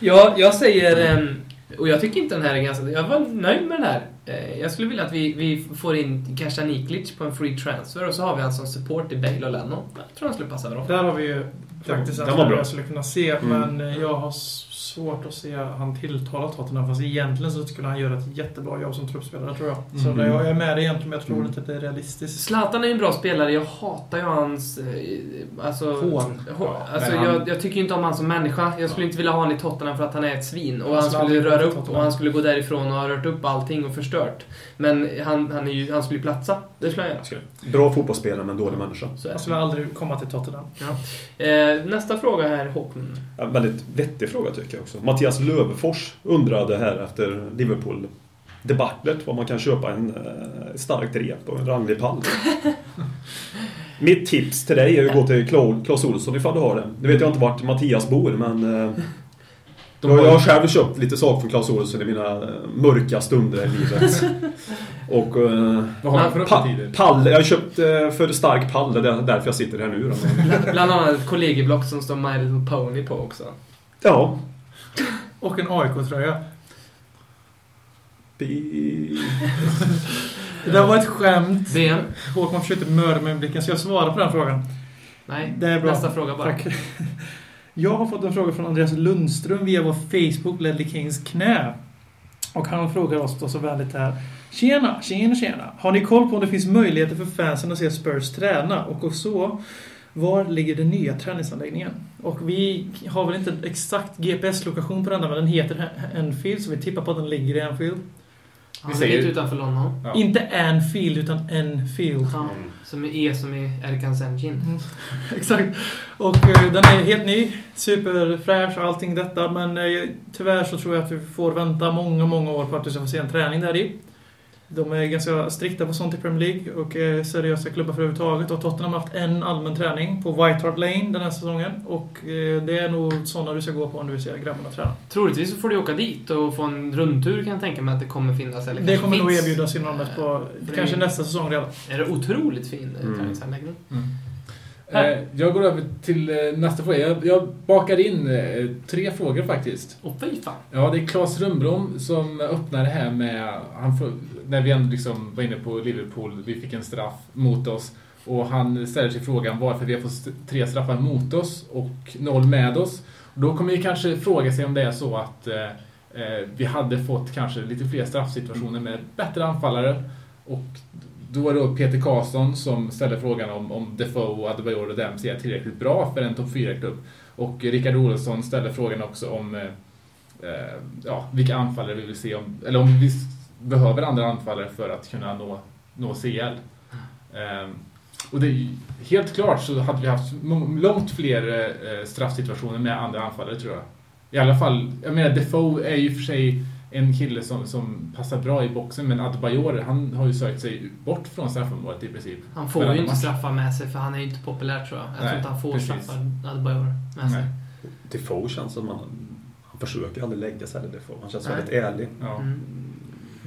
Ja, jag säger... ehm, Och jag tycker inte den här är ganska... Jag var nöjd med den här. Eh, Jag skulle vilja att vi, vi får in Kasha Niklic på en free transfer och så har vi han som support i Bale och Lennon. Jag tror han skulle passa bra. Där har vi ju faktiskt en var spelare bra. jag skulle kunna se, Mm. men jag har svårt att se han tilltala Tottenham. Fast egentligen så skulle han göra ett jättebra jobb som truppspelare, tror jag. Så Mm. där, jag är med dig egentligen, men jag tror Mm. inte att det är realistiskt. Zlatan är ju en bra spelare. Jag hatar ju hans... eh, Alltså, Hån. hå- Ja, alltså han- jag, jag tycker inte om han som människa. Jag skulle inte vilja ha honom i Tottenham för att han är ett svin. Och Han han skulle röra upp Tottenham. och han skulle gå därifrån och ha rört upp allting och förstört. Men han, han, är ju, han skulle ju platsa. Det skulle han göra. Bra fotbollsspelare men dålig människa. Så Han det. skulle aldrig komma till Tottenham. Eh, nästa fråga här, Håkman. Ja, väldigt vettig fråga tycker jag också. Mattias Lövefors undrade här efter Liverpool debaclet vad man kan köpa en eh, starkt rep och en ranglig pall. Mitt tips till dig är att gå till Cla- Clas Ohlson ifall du har det. Nu vet jag inte vart Mattias bor men eh, De jag, har- jag har själv köpt lite saker från Clas Ohlson i mina eh, mörka stunder i livet. och eh, Vad har han för pa, pall, jag har köpt eh, för stark pall, det är därför jag sitter här nu. Då. Bland annat ett kollegieblock som står My Little Pony på också. Ja. Och en AIK-tröja. Det var ett skämt. VM? Håkman försökte mörda mig med blicken, så jag svarar på den frågan. Nej, Det är bra. nästa fråga bara. Tack. Jag har fått en fråga från Andreas Lundström via vår Facebook, Ledley Kings knä. Och han frågar oss då så vänligt här. Tjena, tjena, tjena. Har ni koll på om det finns möjligheter för fansen att se Spurs träna? Och om så, var ligger den nya träningsanläggningen? Och vi har väl inte exakt GPS-lokation på den där, men den heter Enfield, så vi tippar på att den ligger i Enfield. Han är säger- lite utanför London. Ja. Inte Anfield, utan Enfield. Ja, som är E som är Erkans Engine. Mm, Exakt. Och eh, den är helt ny. Superfräsch och allting detta. Men eh, tyvärr så tror jag att vi får vänta många, många år på att vi ska få se en träning där i. De är ganska strikta på sånt i Premier League och är seriösa klubbar för överhuvudtaget. Och Tottenham har haft en allmän träning på White Hart Lane den här säsongen. Och eh, det är nog sådana du ska gå på om du vill se grabbarna träna. Troligtvis så får du åka dit och få en rundtur kan jag tänka mig att det kommer finnas. Eller Det kommer nog finns. erbjudas i någon på kanske nästa säsong redan. Är det otroligt fin eh, Mm. träningsanläggning. Eh, Jag går över till eh, nästa fråga. Jag, jag bakar in eh, tre frågor faktiskt. Och fy fan. Ja, det är Claes Rundblom som öppnar det här med... Han får, när vi ändå liksom var inne på Liverpool, vi fick en straff mot oss. Och han ställer sig frågan varför vi har fått st- tre straffar mot oss och noll med oss. Och då kommer vi kanske fråga sig om det är så att eh, eh, vi hade fått kanske lite fler straffsituationer med bättre anfallare. Och då var det då Peter Karlsson som ställde frågan om, om Defoe, Adebayor och Dempsey är tillräckligt bra för en topp 4-klubb. Och Rickard Olsson ställde frågan också om eh, eh, ja, vilka anfallare vi vill se, om, eller om vi behöver andra anfallare för att kunna nå, nå CL. Eh, och det helt klart så hade vi haft långt fler eh, straffsituationer med andra anfallare tror jag. I alla fall, jag menar Defoe är ju för sig en kille som, som passar bra i boxen men Adebayor han har ju sökt sig bort från straffområdet i princip. Han får ju inte match. straffar med sig för han är ju inte populär tror jag. Jag Nej, tror inte han får precis. straffar Adebayor med sig. Defoe känns som han, han försöker aldrig lägga sig Defoe. Han känns Nej. väldigt ärlig. Ja. Mm.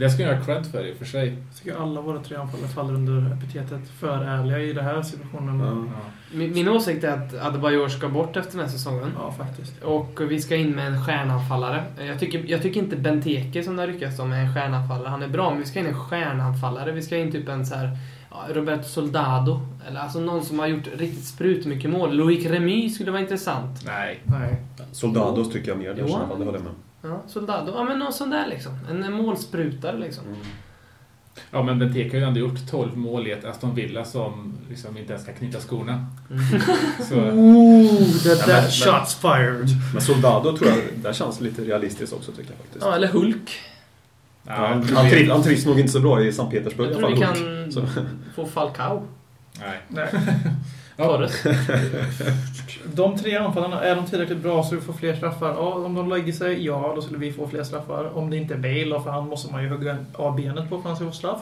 Det ska jag ha cred för i och för sig. Jag tycker alla våra tre anfallare faller under epitetet för ärliga i den här situationen. Ja. Min, min åsikt är att Adebayor ska bort efter den här säsongen. Ja, faktiskt. Och vi ska in med en stjärnanfallare. Jag tycker, jag tycker inte Benteke som det har ryckats om är en stjärnanfallare. Han är bra, men vi ska in en stjärnanfallare. Vi ska in typ en så här Roberto Soldado. Eller alltså någon som har gjort riktigt sprut mycket mål. Loic Remy skulle vara intressant. Nej. Nej. Soldados tycker jag mer, det, Jo. håller jag med. Ja, Soldado. Ja, men någon sån där liksom. En, målsprutare liksom. Mm. Ja, men Benteke har ju ändå gjort 12 mål i ett Aston Villa som liksom inte ens kan knyta skorna. Mm. Så, Ooh, that, that shots fired. Men Soldado tror jag, det känns lite realistiskt också tycker jag faktiskt. Ja, eller Hulk. ja, han, han, triv, han trivs nog inte så bra i Sankt Petersburg Jag tror vi kan Så- få Falcao. Nej. Nej. Ja. De tre anfallarna, är de tillräckligt bra så vi får fler straffar? Ja, om de lägger sig, ja, då skulle vi få fler straffar. Om det inte är Bale, för han måste man ju hugga av benet på för att han ska få straff.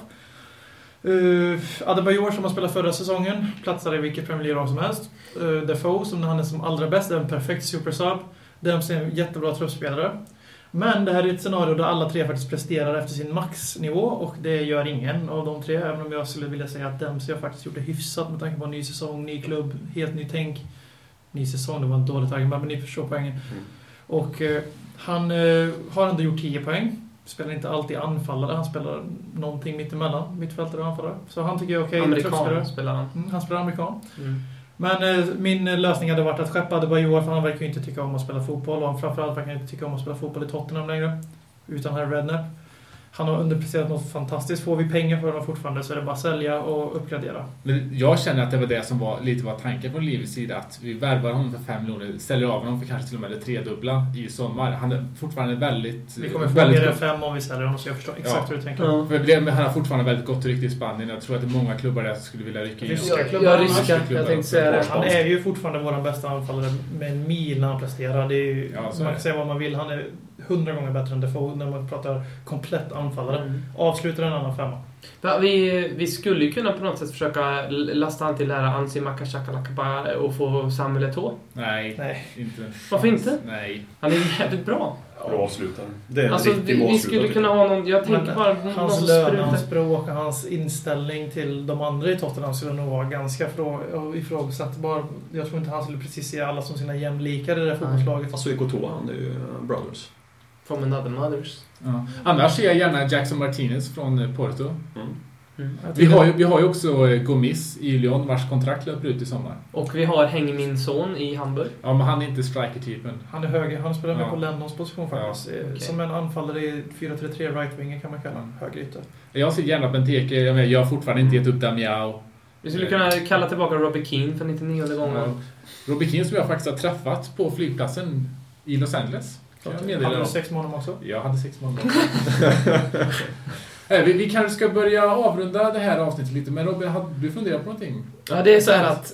Uh, Adebayor som har spelat förra säsongen, platsar i vilket Premier League-lag som helst. Uh, Defoe som när han är som allra bäst, är en perfekt supersub. Dempsey är en jättebra truppspelare. Men det här är ett scenario där alla tre faktiskt presterar efter sin maxnivå och det gör ingen av de tre. Även om jag skulle vilja säga att Dempsey har faktiskt gjort det hyfsat med tanke på en ny säsong, ny klubb, helt ny tänk. Ny säsong, det var ett dåligt argument, men ni förstår poängen. Mm. Och eh, han eh, har ändå gjort 10 poäng. Spelar inte alltid anfallare, han spelar någonting mittemellan, mittfältare och anfallare. Så han tycker jag är okej. truppspelare. Amerikan spelar han. Mm, han spelar amerikan. Mm. Men eh, min eh, lösning hade varit att skeppa Adebayor för han verkar ju inte tycka om att spela fotboll och han framförallt verkar inte tycka om att spela fotboll i Tottenham längre. Utan här Rednap. Han har underpresterat något fantastiskt. Får vi pengar för honom fortfarande så är det bara att sälja och uppgradera. Men jag känner att det var det som var lite var tanken från Livets sida. Att vi värvar honom för 5 miljoner, säljer av honom för kanske till och med det tredubbla i sommar. Han är fortfarande väldigt... Vi kommer få väldigt mer än gott- fem om vi säljer honom så jag förstår exakt Ja. hur du tänker. Ja. Men han har fortfarande väldigt gott rykte i Spanien. Jag tror att det är många klubbar där som skulle vilja rycka in Ryska klubbar. Ja, ryska. klubbar Jag tänkte säga det. Han är ju fortfarande vår bästa anfallare med en mil när han presterar. Det är ju, Ja, man kan säga vad man vill. Han är hundra gånger bättre än Defoe när man pratar komplett anfallare. Mm. Avslutar en annan femma. Vi, vi skulle ju kunna på något sätt försöka lasta han till det här Ansi Makashakalakaba och få Samuel Eto'o. Nej, Nej. inte. Varför inte? Nej. Han är jävligt bra. Bra avslutare. Det är en Alltså, riktig vi, vi skulle kunna ha någon... Jag tänker Men bara någon Hans lön, hans sprutar. språk och hans inställning till de andra i Tottenham skulle nog vara ganska frå- ifrågasättbar. Jag tror inte han skulle precis se alla som sina jämlikar i det där fotbollslaget. Alltså Ikotoa, han är ju eh, Brothers. From another mothers. Ja. Annars ser jag gärna Jackson Martinez från eh, Porto. Mm. Mm. Vi har ju, vi har ju också eh, Gomis i Lyon vars kontrakt löper ut i sommar. Och vi har Häng min son i Hamburg. Ja, men han är inte striker-typen. Han är höger, han spelar med Ja. på Lennons position faktiskt. Ja, Eh, okej. Som en anfallare i 4-3-3, right-winger kan man kalla honom. Högerytter. Jag ser gärna Benteke. Jag, menar, jag har fortfarande inte gett upp Damiao. Vi skulle kunna kalla tillbaka Robbie Keane för 99 gången. Ja. Robbie Keane som jag faktiskt har träffat på flygplatsen i Los Angeles. Kan jag meddela Hade du sex med honom också? Jag hade sex månader. Eh, vi, vi kanske ska börja avrunda det här avsnittet lite, men Robin, har du funderat på någonting? Ja, det är så här att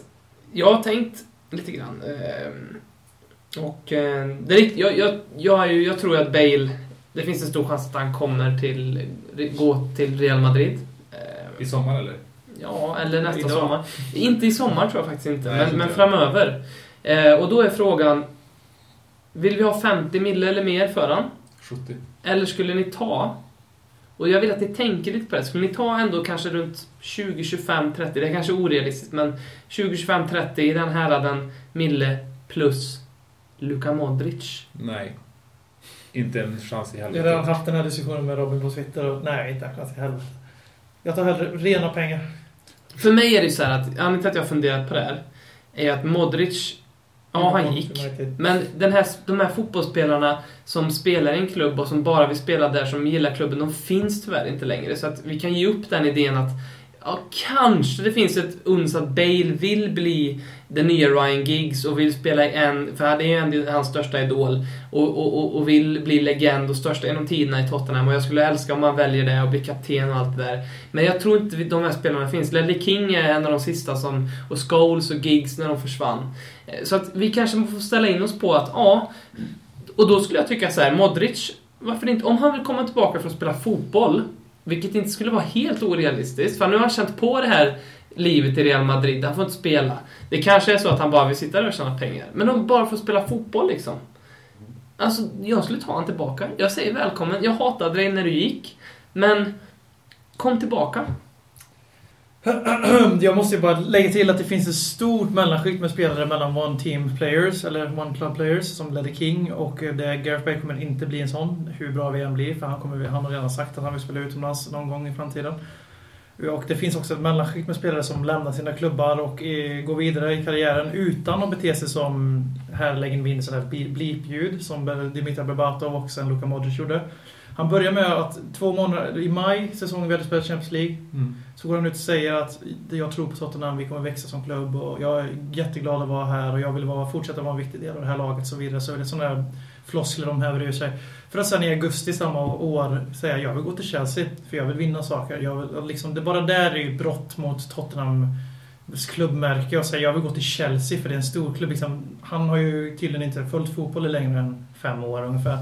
jag har tänkt lite grann. ehm, Och eh, det är jag, jag, jag, är ju, jag tror att Bale Det finns en stor chans att han kommer till, gå till Real Madrid. Eh, I sommar eller? Ja, eller nästa Idag. sommar. Inte i sommar tror jag faktiskt inte, Nej, men, inte men framöver. Eh, och då är frågan, vill vi ha 50 mille eller mer för han? 70. Eller skulle ni ta, och jag vill att ni tänker lite på det, skulle ni ta ändå kanske runt 20, 25, 30, det är kanske orealistiskt, men 20, 25, 30 i den häraden mille plus Luka Modric? Nej. Inte en chans i Jag har redan helvete. haft den här diskussionen med Robin på Twitter och nej, inte en chans i helvete. Jag tar hellre rena pengar. För mig är det ju så här att, anledningen till att jag har funderat på det här, är att Modric, ja han gick. Men den här, de här fotbollsspelarna som spelar i en klubb och som bara vill spela där, som gillar klubben, de finns tyvärr inte längre. Så att vi kan ge upp den idén att Ja, kanske det finns ett uns att Bale vill bli den nya Ryan Giggs och vill spela i en, för det är ju ändå hans största idol, och, och, och, vill bli legend och största genom tiderna i Tottenham. Och jag skulle älska om han väljer det och blir kapten och allt det där. Men jag tror inte de här spelarna finns. Ledley King är en av de sista som, och Scholes och Giggs när de försvann. Eh, så att vi kanske får ställa in oss på att, ja, och då skulle jag tycka så här, Modric, varför inte, om han vill komma tillbaka för att spela fotboll, vilket inte skulle vara helt orealistiskt, för nu har han känt på det här livet i Real Madrid, han får inte spela. Det kanske är så att han bara vill sitta där och tjäna pengar. Men de bara för att spela fotboll liksom. Alltså, jag skulle ta honom tillbaka. Jag säger välkommen, jag hatade dig när du gick, men kom tillbaka. Jag måste ju bara lägga till att det finns ett stort mellanskikt med spelare mellan One Team Players, eller One Club Players, som ledde King. Och eh, det, Gareth Bale kommer inte bli en sån, hur bra vi än blir. För han, kommer, han har redan sagt att han vill spela utomlands någon gång i framtiden. Och det finns också ett mellanskikt med spelare som lämnar sina klubbar och eh, går vidare i karriären utan att bete sig som här lägger vi in sådär bleep-ljud som Dimitar Berbatov och sen Luka Modric gjorde. Han börjar med att två månader, i maj, säsongen vi hade spelat Champions League, Mm. så går han ut och säger att jag tror på Tottenham, vi kommer växa som klubb och jag är jätteglad att vara här och jag vill vara, fortsätta vara en viktig del av det här laget så vidare. Så är det sådana där floskler de häver ur sig. För att sen i augusti samma år säga jag vill gå till Chelsea för jag vill vinna saker. Jag vill, liksom, det bara där är ju brott mot Tottenhams klubbmärke och säga jag vill gå till Chelsea för det är en stor klubb. Liksom, han har ju tydligen inte följt fotboll i längre än fem år ungefär.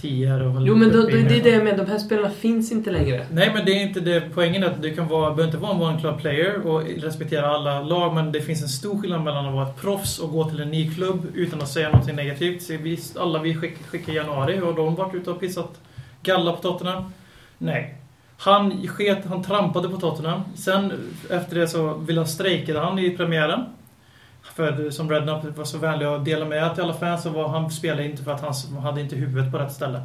Det väl Jo, men då, då, det är det menar, de här spelarna finns inte längre. Nej, men det är inte det. Poängen är att du kan vara, behöver inte vara en one club player och respektera alla lag, men det finns en stor skillnad mellan att vara ett proffs och gå till en ny klubb utan att säga något negativt. Så vi, alla vi skick, skickade i januari, och de varit ute och pissat galla på Tottenham? Nej. Han sket, han trampade på Tottenham. Sen efter det så ville han strejkade han i premiären. För som Redknapp var så vänlig att dela med till alla fans så var han spelade inte för att han hade inte huvudet på rätt ställe.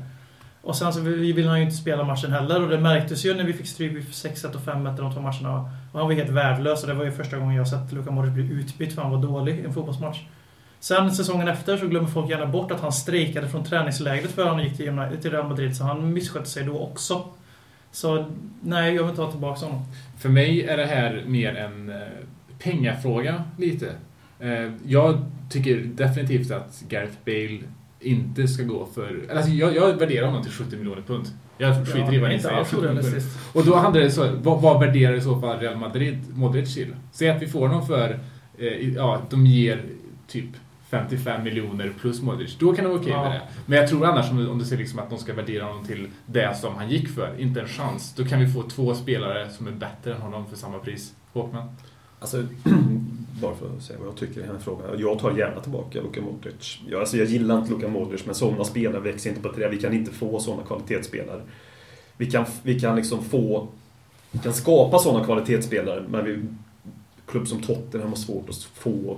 Och sen så ville han ju inte spela matchen heller och det märktes ju när vi fick stryk vid 6-1 och 5-1 de två matcherna. Och han var helt värdelös och det var ju första gången jag sett Luka Modric bli utbytt för han var dålig i en fotbollsmatch. Sen säsongen efter så glömmer folk gärna bort att han strejkade från träningslägret för han gick till till Real Madrid så han misskötte sig då också. Så nej, jag vill inte ha tillbaka honom. För mig är det här mer en eh, pengafråga, lite. Eh, jag tycker definitivt att Gareth Bale inte ska gå för... Alltså jag, jag värderar honom till 70 miljoner pund. Jag skiter i vad ni säger. alls 70 miljoner pund. orealistiskt. Och då handlar det så, vad, vad värderar i så fall Real Madrid Modric till? Säg att vi får honom för, eh, ja, de ger typ 55 miljoner plus Modric. Då kan det vara okej Ja. med det. Men jag tror annars om, om du ser liksom att de ska värdera honom till det som han gick för, inte en chans. Då kan vi få två spelare som är bättre än honom för samma pris. Håkman? Alltså, bara för att säga vad jag tycker i den här frågan. Jag tar gärna tillbaka Luka Modric. Jag, alltså, jag gillar inte Luka Modric, men sådana spelare växer inte på träd. Vi kan inte få sådana kvalitetsspelare. Vi kan, vi kan liksom få... Vi kan skapa sådana kvalitetsspelare, men vi, klubb som Tottenham har svårt att få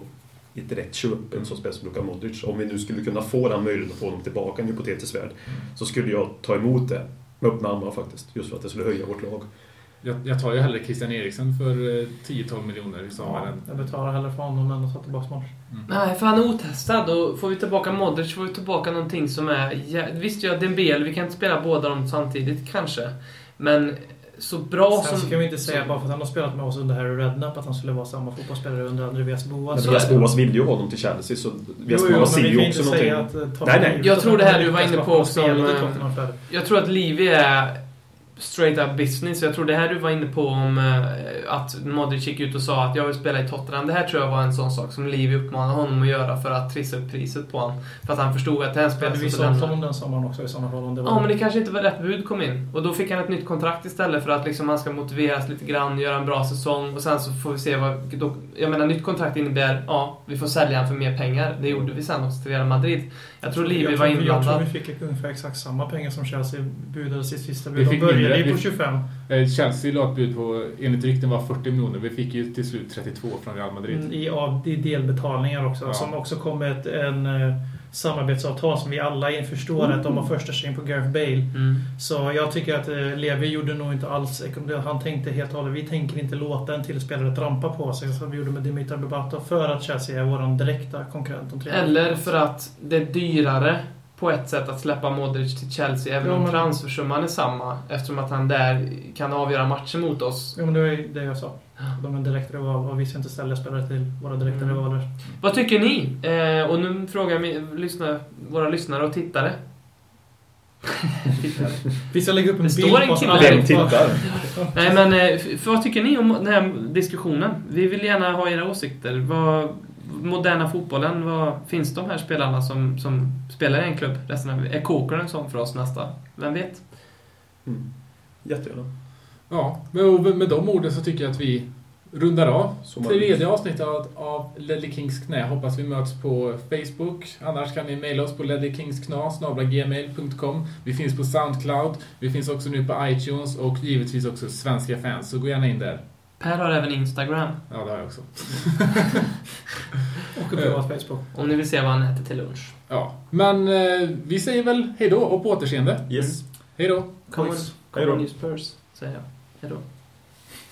i ett rätt köp en sån spelare som Luka Modric. Om vi nu skulle kunna få den möjligheten att få honom tillbaka i en hypotetisk värld, så skulle jag ta emot det med öppna armar faktiskt. Just för att det skulle höja vårt lag. Jag, jag tar ju hellre Christian Eriksen för eh, 10-12 miljoner i Ja, sommaren. jag betalar hellre för honom än att ta tillbaka Modric. Nej, för han är otestad och får vi tillbaka Modric får vi tillbaka någonting som är... jä- Visst, ja, Dembele, vi kan inte spela båda dem samtidigt kanske. Men så bra Sen som... ska vi inte säga bara för att han har spelat med oss under Harry Redknapp att han skulle vara samma fotbollsspelare under Andreas Boas. Men det. Boas ville ju ha honom till Chelsea, så jo, Boas ser vi kan ju också någonting. att... eh, Nej, nej. Jag tror det här du var inne på också. Jag tror att Livi är straight up business. Jag tror det här du var inne på om eh, att Modric gick ut och sa att jag vill spela i Tottenham. Det här tror jag var en sån sak som Livi uppmanade honom att göra för att trissa upp priset på honom. För att han förstod att det här Hade spelet vi så sålt lämnar- honom den sommaren också i sådana fall? Om det var... Ja, men det kanske inte var rätt bud kom in. Och då fick han ett nytt kontrakt istället för att liksom han ska motiveras lite grann, göra en bra säsong och sen så får vi se vad... Då, jag menar, nytt kontrakt innebär, ja, vi får sälja han för mer pengar. Det gjorde vi sen också till Real Madrid. Jag tror Livi var tror, Jag tror inblandad. vi fick ungefär exakt samma pengar som Chelsea budade sitt sista Vi bud. De fick började mindre. ju på Vi- 25. Eh, Chelsea la ett bud på, enligt rykten var 40 miljoner. Vi fick ju till slut 32 från Real Madrid. Mm, I, av, I delbetalningar också. Ja. Som också kom med ett en, eh, samarbetsavtal som vi alla förstår att de har första string på Gareth Bale. Mm. Så jag tycker att eh, Levi gjorde nog inte alls... Han tänkte helt och hållet, vi tänker inte låta en till spelare trampa på sig som vi gjorde med Dimitar Berbatov för att Chelsea är vår direkta konkurrent om tredje Eller för att det är dyrare på ett sätt att släppa Modric till Chelsea, även Ja, om men- transfersumman är samma. Eftersom att han där kan avgöra matcher mot oss. Ja, men det var ju det jag sa. De är direkt rival och vi ska inte ställa spelare till våra direkta Mm. rivaler. Vad tycker ni? Eh, och nu frågar jag lyssna, våra lyssnare och tittare. tittare. Vi ska lägga upp en Det bild står en på oss alla. där Vem tittar? Nej men, eh, f- vad tycker ni om den här diskussionen? Vi vill gärna ha era åsikter. Vad, moderna fotbollen, vad, finns de här spelarna som, som spelar i en klubb resten av Är Coker en sån för oss nästa? Vem vet? Mm. Jättegärna. Ja, men med de orden så tycker jag att vi rundar av tredje avsnittet av, av Ledley Kings knä. Hoppas vi möts på Facebook. Annars kan ni mejla oss på ledleykingskna.gmail.com Vi finns på Soundcloud. Vi finns också nu på iTunes och givetvis också svenska fans. Så gå gärna in där. Per har även Instagram. Ja, det har jag också. Och privat Facebook. Om ni vill se vad han äter till lunch. Ja, men eh, vi säger väl hej då och på återseende. Yes. Hej då. Come on, come on you Spurs, säger jag. Hej då.